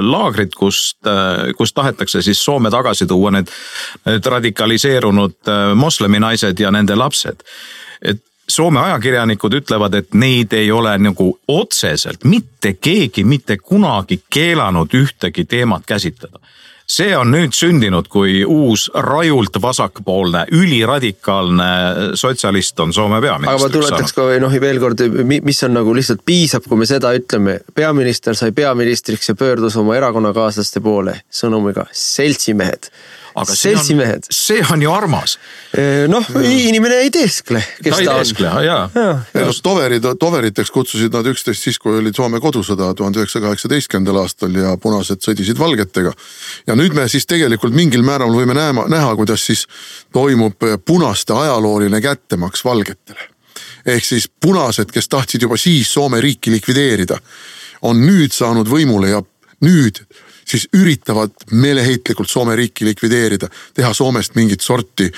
laagrit, kust, äh, kust tahetakse siis Soome tagasi tuua need, need radikaliseerunud moslemi naised ja nende lapsed. et Soome ajakirjanikud ütlevad, et neid ei ole nagu otseselt mitte keegi mitte kunagi keelanud ühtegi teemat käsitleda see on nüüd sündinud, kui uus rajult vasakpoolne, üliradikaalne sotsialist on Soome peaministriks saanud. aga ma tuletaks ka noh, veel kord, mis on nagu lihtsalt piisab, kui me seda ütleme. peaminister sai peaministriks ja pöördus oma erakonnakaaslaste poole sõnumiga seltsimehed aga seltsimehed. see on ju armas. noh, inimene ei teeskle, kes ta, ta on. teeskle, jaa. no toverid, toveriteks kutsusid nad üksteist siis, kui oli Soome kodusõda tuhande üheksasaja kaheksateistkümnendal aastal ja punased sõdisid valgetega. ja nüüd me siis tegelikult mingil määral võime näema, näha, kuidas siis toimub punaste ajalooline kättemaks valgetele. ehk siis punased, kes tahtsid juba siis Soome riiki likvideerida, on nüüd saanud võimule ja nüüd siis üritavad meeleheitlikult Soome riiki likvideerida, teha Soomest mingit sorti,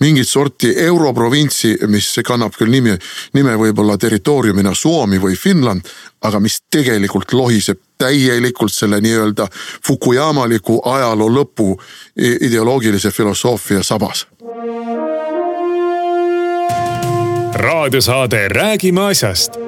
mingit sorti europrovintsi, mis kannab küll nimi, nime võib-olla territooriumina Suomi või Finland, aga mis tegelikult lohiseb täielikult selle nii-öelda Fukuyamaliku ajaloo lõpu ideoloogilise filosoofia sabas. raadiosaade Räägime asjast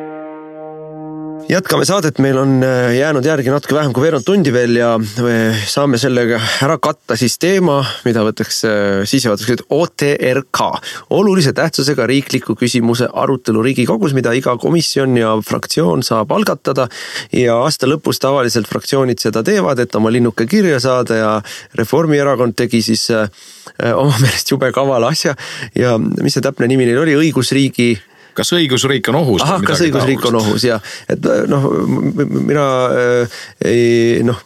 jätkame saadet, meil on äh, jäänud järgi natuke vähem kui veerand tundi veel ja saame sellega ära katta siis teema, mida võtaks äh, sissejuhatuseks OTRK. olulise tähtsusega riikliku küsimuse arutelu Riigikogus, mida iga komisjon ja fraktsioon saab algatada. ja aasta lõpus tavaliselt fraktsioonid seda teevad, et oma linnuke kirja saada ja Reformierakond tegi siis äh, oma meelest jube kavala asja ja mis see täpne nimi neil oli, õigusriigi kas õigusriik on ohus? ahah, kas õigusriik on ohus ja, et noh, mina äh, ei noh,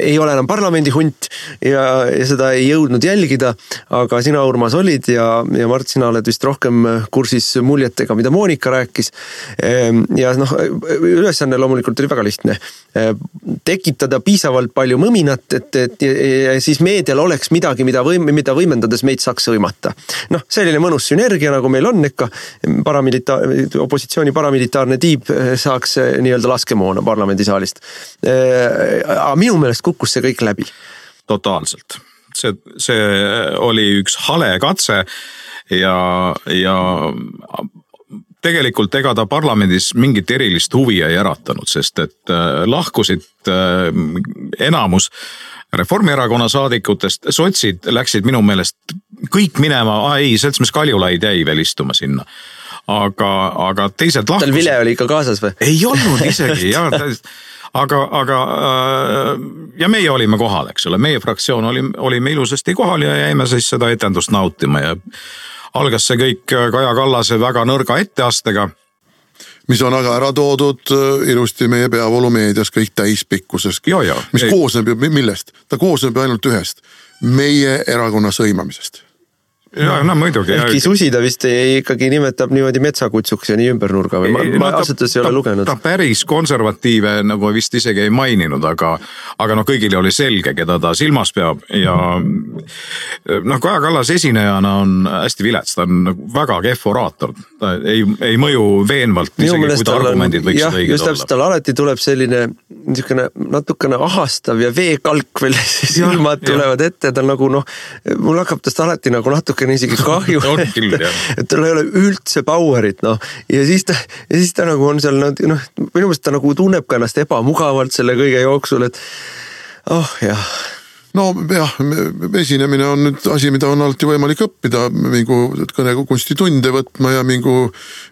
ei ole enam parlamendi hunt ja, ja seda ei jõudnud jälgida. aga sina, Urmas, olid ja, ja Mart, sina oled vist rohkem kursis muljetega, mida Monika rääkis. Ehm, ja noh, ülesanne loomulikult oli väga lihtne. Ehm, tekitada piisavalt palju mõminat, et, et ja siis meedial oleks midagi, mida võim-, mida võimendades meid saaks hõimata. noh, selline mõnus sünergia, nagu meil on ikka paramilitaarne paramilita-, opositsiooni paramilitaarne tiib eh, saaks eh, nii-öelda laskemoona parlamendisaalist. Eh, aga minu meelest kukkus see kõik läbi. totaalselt, see, see oli üks hale katse ja, ja tegelikult ega ta parlamendis mingit erilist huvi ei äratanud, sest et lahkusid enamus Reformierakonna saadikutest, sotsid läksid minu meelest kõik minema, ei, seltsimees Kaljulaid jäi veel istuma sinna aga, aga teised lahkusid. tal vile oli ikka kaasas või? ei olnud isegi ja aga, aga äh, ja meie olime kohal, eks ole, meie fraktsioon oli, olime ilusasti kohal ja jäime siis seda etendust nautima ja algas see kõik Kaja Kallase väga nõrga etteastega mis on aga ära toodud äh, ilusti meie peavoolumeedias kõik täispikkuses. mis ei. koosneb ju millest? ta koosneb ju ainult ühest, meie erakonna sõimamisest ja no muidugi. ehkki Susi ta vist ei, ikkagi nimetab niimoodi metsakutsuks ja nii ümber nurga või ma, ma no, ausalt öeldes ei ole lugenud. ta päris konservatiive nagu vist isegi ei maininud, aga, aga noh, kõigile oli selge, keda ta silmas peab ja noh, Kaja Kallas esinejana on hästi vilets, ta on nagu väga kehv oraator. ta ei, ei mõju veenvalt, isegi kui ta argumendid võiksid õiged olla. just täpselt, tal alati tuleb selline niisugune natukene ahastav ja veekalk veel silmad tulevad ette, ta nagu noh, mul hakkab tast alati nagu natuke natukene isegi kahju et tal ei ole üldse power'it noh. ja siis ta, ja siis ta nagu on seal noh, minu meelest ta nagu tunneb ka ennast ebamugavalt selle kõige jooksul, et oh jah nojah, esinemine on nüüd asi, mida on alati võimalik õppida, mingu kõnekunstitunde võtma ja mingu,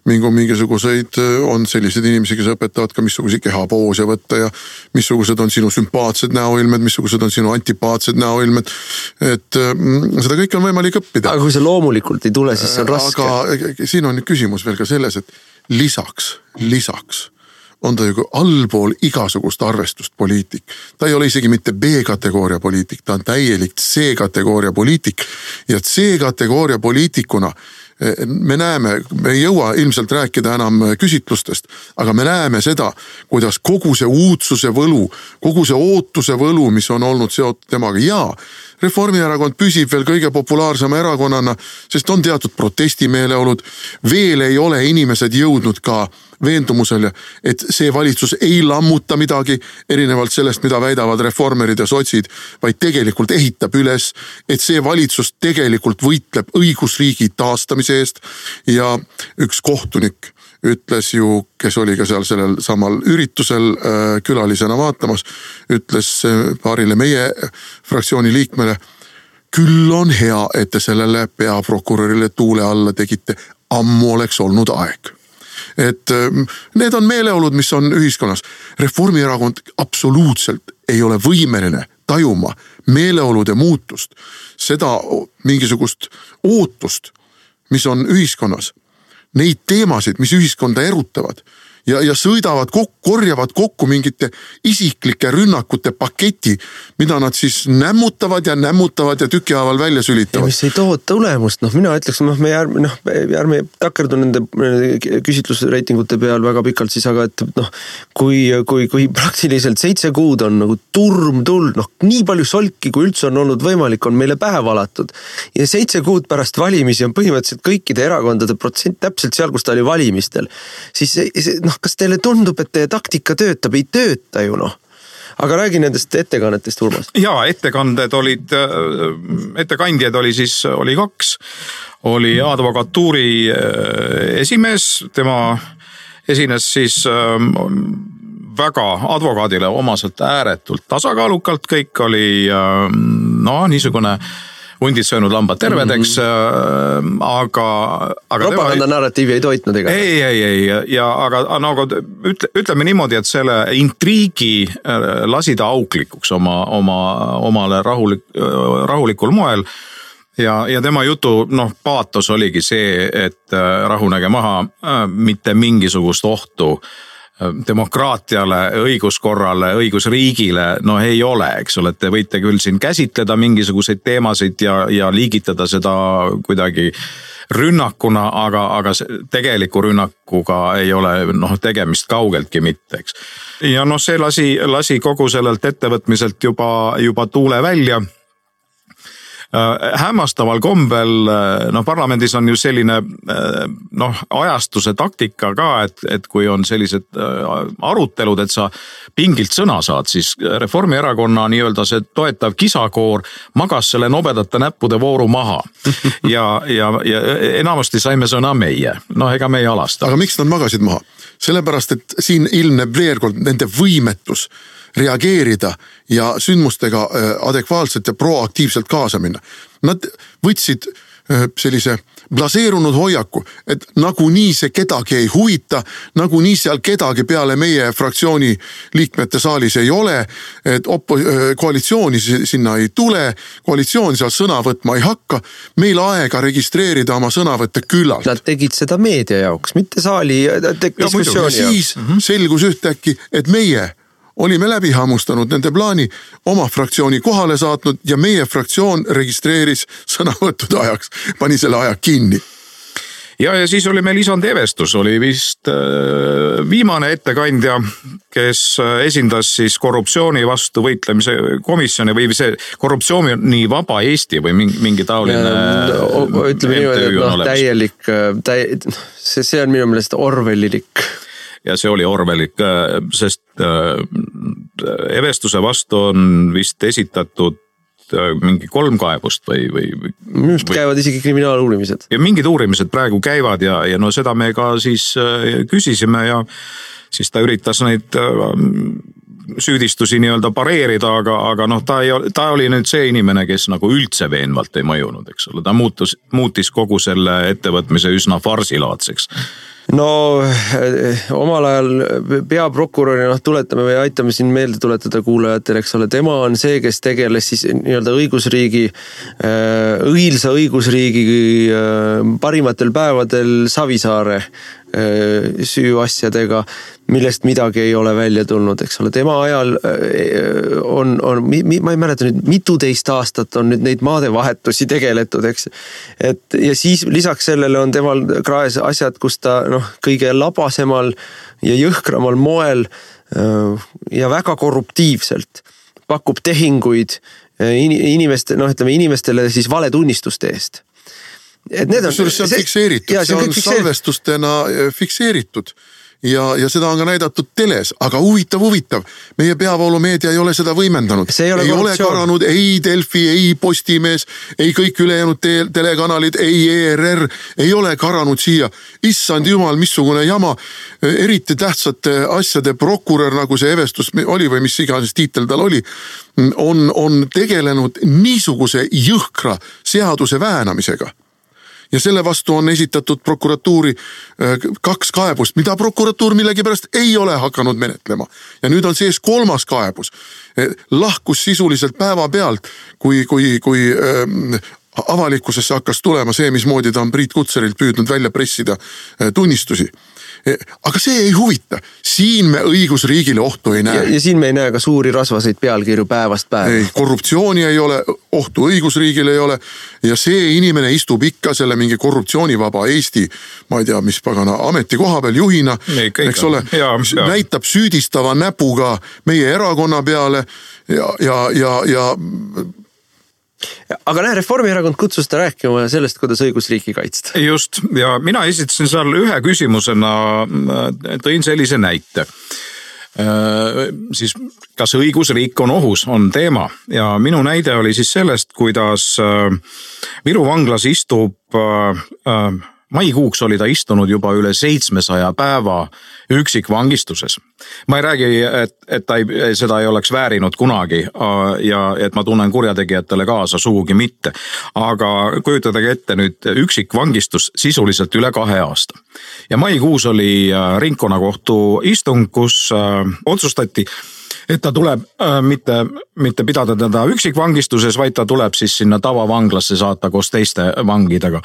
mingu mingisuguseid, on selliseid inimesi, kes õpetavad ka missuguseid kehapoose võtta ja missugused on sinu sümpaatsed näoilmed, missugused on sinu antipaatsed näoilmed. et mm, seda kõike on võimalik õppida. aga kui see loomulikult ei tule, siis see on raske. aga siin on nüüd küsimus veel ka selles, et lisaks, lisaks on ta ju allpool igasugust arvestust poliitik. ta ei ole isegi mitte B-kategooria poliitik, ta on täielik C-kategooria poliitik ja C-kategooria poliitikuna me näeme, me ei jõua ilmselt rääkida enam küsitlustest, aga me näeme seda, kuidas kogu see uudsuse võlu, kogu see ootuse võlu, mis on olnud seotud temaga ja Reformierakond püsib veel kõige populaarsema erakonnana, sest on teatud protestimeeleolud. veel ei ole inimesed jõudnud ka veendumusele, et see valitsus ei lammuta midagi, erinevalt sellest, mida väidavad reformerid ja sotsid, vaid tegelikult ehitab üles, et see valitsus tegelikult võitleb õigusriigi taastamise eest ja üks kohtunik ütles ju, kes oli ka seal sellel samal üritusel äh, külalisena vaatamas, ütles äh, paarile meie fraktsiooni liikmele. küll on hea, et te sellele peaprokurörile tuule alla tegite, ammu oleks olnud aeg et need on meeleolud, mis on ühiskonnas. Reformierakond absoluutselt ei ole võimeline tajuma meeleolude muutust, seda mingisugust ootust, mis on ühiskonnas. Neid teemasid, mis ühiskonda erutavad ja, ja sõidavad kokku, korjavad kokku mingite isiklike rünnakute paketi, mida nad siis nämmutavad ja nämmutavad ja tükihaaval välja sülitavad. mis ei too tulemust, noh, mina ütleks, noh, me ärme, noh, ärme takerdu nende küsitlusreitingute peal väga pikalt siis, aga et noh, kui, kui, kui praktiliselt seitse kuud on nagu turm tulnud, noh, nii palju solki, kui üldse on olnud võimalik, on meile pähe valatud. ja seitse kuud pärast valimisi on põhimõtteliselt kõikide erakondade protsent täpselt seal, kus ta oli valimistel. siis see, noh, kas teile tundub, et teie taktika töötab, ei tööta ju noh aga räägi nendest ettekannetest, Urmas. ja ettekanded olid, äh, ettekandjaid oli siis, oli kaks. oli advokatuuri äh, esimees, tema esines siis ähm, väga advokaadile omaselt ääretult tasakaalukalt, kõik oli noh, niisugune hundid söönud lambad tervedeks mm, -hmm. aga, aga. propaganda narratiivi ei toitnud ega? ei, ei, ei ja aga no aga ütle, ütleme niimoodi, et selle intriigi äh, lasi ta auklikuks oma, oma, omale rahulik, äh, rahulikul moel ja, ja tema jutu noh, paatos oligi see, et rahunege maha, mitte mingisugust ohtu äh, demokraatiale, õiguskorrale, õigusriigile, no ei ole, eks ole, et te võite küll siin käsitleda mingisuguseid teemasid ja, ja liigitada seda kuidagi rünnakuna, aga, aga tegeliku rünnakuga ei ole noh, tegemist kaugeltki mitte, eks. ja noh, see lasi, lasi kogu sellelt ettevõtmiselt juba, juba tuule välja hämmastaval kombel äh, noh, parlamendis on ju selline äh, noh, ajastuse taktika ka, et, et kui on sellised arutelud, et sa pingilt sõna saad, siis Reformierakonna nii-öelda see toetav kisakoor magas selle nobedate näppude vooru maha. ja, ja, ja enamasti saime sõna meie, noh, ega me ei alasta. aga miks nad magasid maha? sellepärast, et siin ilmneb veel kord nende võimetus reageerida ja sündmustega äh, adekvaatselt ja proaktiivselt kaasa minna. Nad võtsid äh, sellise blaseerunud hoiaku, et nagunii see kedagi ei huvita, nagunii seal kedagi peale meie fraktsiooni liikmete saalis ei ole. et opo-, äh, koalitsiooni sinna ei tule, koalitsioon seal sõna võtma ei hakka. meil aega registreerida oma sõnavõtte küllalt. Nad tegid seda meedia jaoks, mitte saali diskussiooni jaoks. siis mhm. selgus ühtäkki, et meie olime läbi hammustanud nende plaani, oma fraktsiooni kohale saatnud ja meie fraktsioon registreeris sõnavõttude ajaks, pani selle aja kinni ja, ja siis oli meil isand Evestus, oli vist äh, viimane ettekandja, kes äh, esindas siis korruptsiooni vastu võitlemise komisjoni või see korruptsiooni vaba Eesti või mingi, mingi taoline. ütleme niimoodi, et noh, täielik, äh, täi-, see, see on minu meelest Orwellilik ja see oli orwellik, äh, sest äh, Evestuse vastu on vist esitatud äh, mingi kolm kaebust või, või. minu arust käivad isegi kriminaaluurimised. ja mingid uurimised praegu käivad ja, ja no seda me ka siis küsisime ja siis ta üritas neid süüdistusi nii-öelda pareerida, aga, aga noh, ta ei, ta oli nüüd see inimene, kes nagu üldse veenvalt ei mõjunud, eks ole, ta muutus, muutis kogu selle ettevõtmise üsna farsilaadseks no eh, omal ajal peaprokuröri, noh tuletame või aitame siin meelde tuletada kuulajatele, eks ole, tema on see, kes tegeles siis nii-öelda õigusriigi, eh, õilsa õigusriigi eh, parimatel päevadel Savisaare süüasjadega, millest midagi ei ole välja tulnud, eks ole, tema ajal on, on, ma ei mäleta nüüd, mituteist aastat on nüüd neid maadevahetusi tegeletud, eks. et ja siis lisaks sellele on temal kraes asjad, kus ta noh, kõige labasemal ja jõhkramal moel ja väga korruptiivselt pakub tehinguid inimeste, noh, ütleme inimestele siis valetunnistuste eest et need on. kusjuures see on fikseeritud, see on salvestustena fikseeritud ja, ja seda on ka näidatud teles, aga huvitav, huvitav, meie peavoolumeedia ei ole seda võimendanud. ei ole, ei ole karanud ei Delfi, ei Postimees, ei kõik ülejäänud te telekanalid, ei ERR, ei ole karanud siia. issand jumal, missugune jama. eriti tähtsate asjade prokurör, nagu see Evestus oli või mis iganes tiitel tal oli, on, on tegelenud niisuguse jõhkra seaduse väänamisega ja selle vastu on esitatud prokuratuuri äh, kaks kaebust, mida prokuratuur millegipärast ei ole hakanud menetlema. ja nüüd on sees kolmas kaebus. Äh, lahkus sisuliselt päevapealt, kui, kui, kui äh, avalikkusesse hakkas tulema see, mismoodi ta on Priit Kutserilt püüdnud välja pressida tunnistusi Eh, aga see ei huvita, siin me õigusriigile ohtu ei näe. ja siin me ei näe ka suuri rasvaseid pealkirju päevast päeva. ei, korruptsiooni ei ole, ohtu õigusriigile ei ole ja see inimene istub ikka selle mingi korruptsioonivaba Eesti, ma ei tea, mis pagana ametikoha peal juhina, eks ole, näitab süüdistava näpuga meie erakonna peale ja, ja, ja, ja aga näe, Reformierakond kutsus ta rääkima sellest, kuidas õigusriiki kaitsta. just ja mina esitasin seal ühe küsimusena, tõin sellise näite äh, siis kas õigusriik on ohus, on teema ja minu näide oli siis sellest, kuidas äh, Viru vanglas istub äh, maikuuks oli ta istunud juba üle seitsmesaja päeva üksikvangistuses. ma ei räägi, et, et ta ei, seda ei oleks väärinud kunagi ja et ma tunnen kurjategijatele kaasa, sugugi mitte. aga kujutage ette nüüd üksikvangistus sisuliselt üle kahe aasta. ja maikuus oli ringkonnakohtu istung, kus otsustati et ta tuleb äh, mitte, mitte pidada teda üksikvangistuses, vaid ta tuleb siis sinna tavavanglasse saata koos teiste vangidega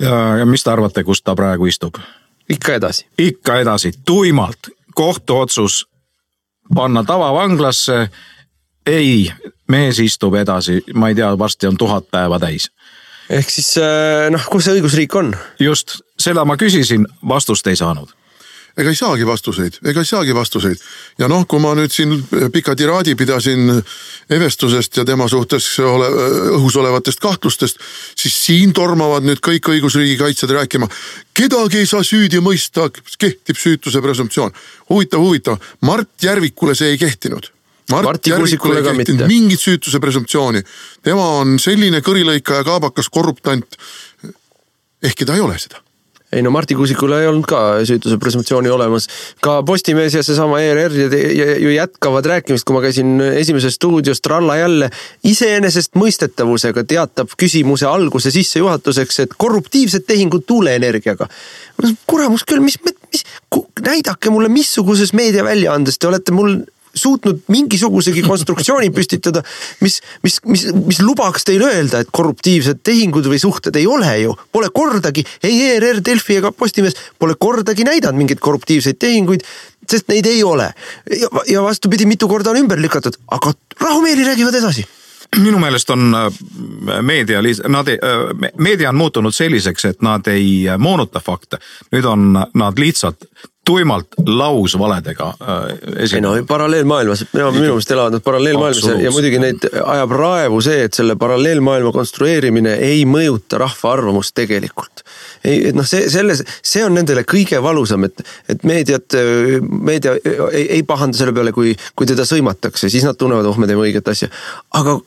ja, ja mis te arvate, kus ta praegu istub? ikka edasi. ikka edasi, tuimalt, kohtuotsus panna tavavanglasse. ei, mees istub edasi, ma ei tea, varsti on tuhat päeva täis. ehk siis äh, noh, kus see õigusriik on? just, seda ma küsisin, vastust ei saanud ega ei saagi vastuseid, ega ei saagi vastuseid. ja noh, kui ma nüüd siin pika tiraadi pidasin Evestusest ja tema suhtes ole, õhus olevatest kahtlustest, siis siin tormavad nüüd kõik õigusriigi kaitsjad rääkima. kedagi ei saa süüdi mõista, kehtib süütuse presumptsioon. huvitav, huvitav, Mart Järvikule see ei kehtinud Mart Marti Järvikule ei kehtinud mingit süütuse presumptsiooni. tema on selline kõrilõikaja, kaabakas, korruptant. ehkki ta ei ole seda ei no Marti Kuusikul ei olnud ka süütuse presumptsiooni olemas. ka Postimees ja seesama ERR ju jätkavad rääkimist, kui ma käisin Esimeses stuudios tralla jälle iseenesestmõistetavusega teatab küsimuse alguse sissejuhatuseks, et korruptiivsed tehingud tuuleenergiaga. kuramus küll, mis, mis, näidake mulle, missuguses meediaväljaandes te olete mul suutnud mingisugusegi konstruktsiooni püstitada, mis, mis, mis, mis lubaks teil öelda, et korruptiivsed tehingud või suhted ei ole ju. Pole kordagi, ei ERR, Delfi ega Postimees pole kordagi näidanud mingeid korruptiivseid tehinguid, sest neid ei ole. ja vastupidi, mitu korda on ümber lükatud, aga rahumeeli räägivad edasi minu meelest on äh, meedia, nad äh, meedia on muutunud selliseks, et nad ei moonuta fakte. nüüd on nad lihtsalt tuimalt lausvaledega äh, ei no paralleelmaailmas, minu meelest elavad nad paralleelmaailmas ja, ja muidugi neid ajab raevu see, et selle paralleelmaailma konstrueerimine ei mõjuta rahva arvamust tegelikult. ei, et noh, see, selles, see on nendele kõige valusam, et, et meediat, meedia ei, ei pahanda selle peale, kui, kui teda sõimatakse, siis nad tunnevad, oh, me teeme õiget asja. aga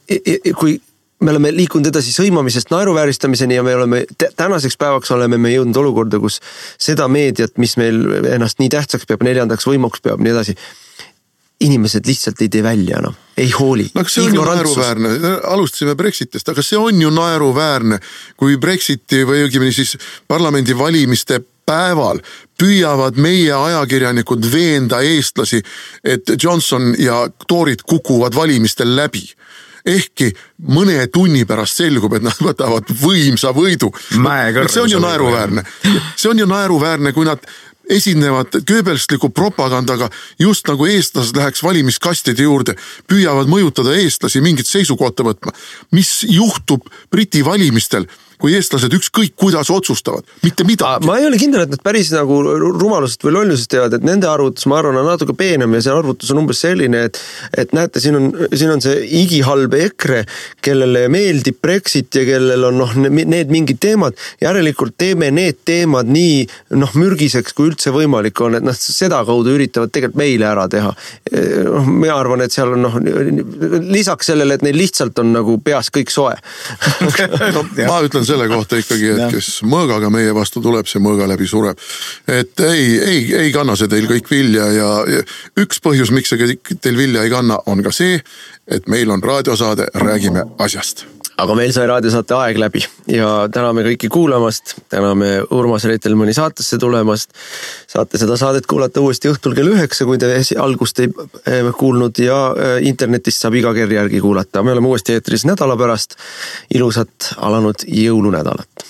kui me oleme liikunud edasi sõimamisest naeruvääristamiseni ja me oleme tänaseks päevaks oleme me jõudnud olukorda, kus seda meediat, mis meil ennast nii tähtsaks peab, neljandaks võimuks peab, nii edasi. inimesed lihtsalt ei tee välja enam, ei hooli. no aga see on ju naeruväärne, alustasime Brexitist, aga see on ju naeruväärne, kui Brexiti või õigemini siis parlamendivalimiste päeval püüavad meie ajakirjanikud veenda eestlasi, et Johnson ja toorid kukuvad valimistel läbi ehkki mõne tunni pärast selgub, et nad võtavad võimsa võidu. see on ju naeruväärne, see on ju naeruväärne, kui nad esinevad Goebbelsliku propagandaga, just nagu eestlased läheks valimiskastide juurde, püüavad mõjutada eestlasi mingit seisukohta võtma. mis juhtub Briti valimistel kui eestlased ükskõik kuidas otsustavad, mitte midagi. ma ei ole kindel, et nad päris nagu rumalusest või lollusest teevad, et nende arvutus, ma arvan, on natuke peenem ja see arvutus on umbes selline, et et näete, siin on, siin on see igihalb EKRE, kellele meeldib Brexit ja kellel on noh, need mingid teemad, järelikult teeme need teemad nii noh, mürgiseks, kui üldse võimalik on, et noh, sedakaudu üritavad tegelikult meile ära teha. noh, mina arvan, et seal on noh, lisaks sellele, et neil lihtsalt on nagu peas kõik soe no, ma ütlen selle kohta ikkagi, et kes mõõgaga meie vastu tuleb, see mõõga läbi sureb. et ei, ei, ei kanna see teil kõik vilja ja, üks põhjus, miks see teil vilja ei kanna, on ka see, et meil on raadiosaade Räägime asjast aga meil sai raadiosaate aeg läbi ja täname kõiki kuulamast, täname Urmas Reitelmanni saatesse tulemast. saate seda saadet kuulata uuesti õhtul kell üheksa, kui te algust ei eh, kuulnud ja eh, internetist saab iga kell järgi kuulata. me oleme uuesti eetris nädala pärast. ilusat alanud jõulunädalat.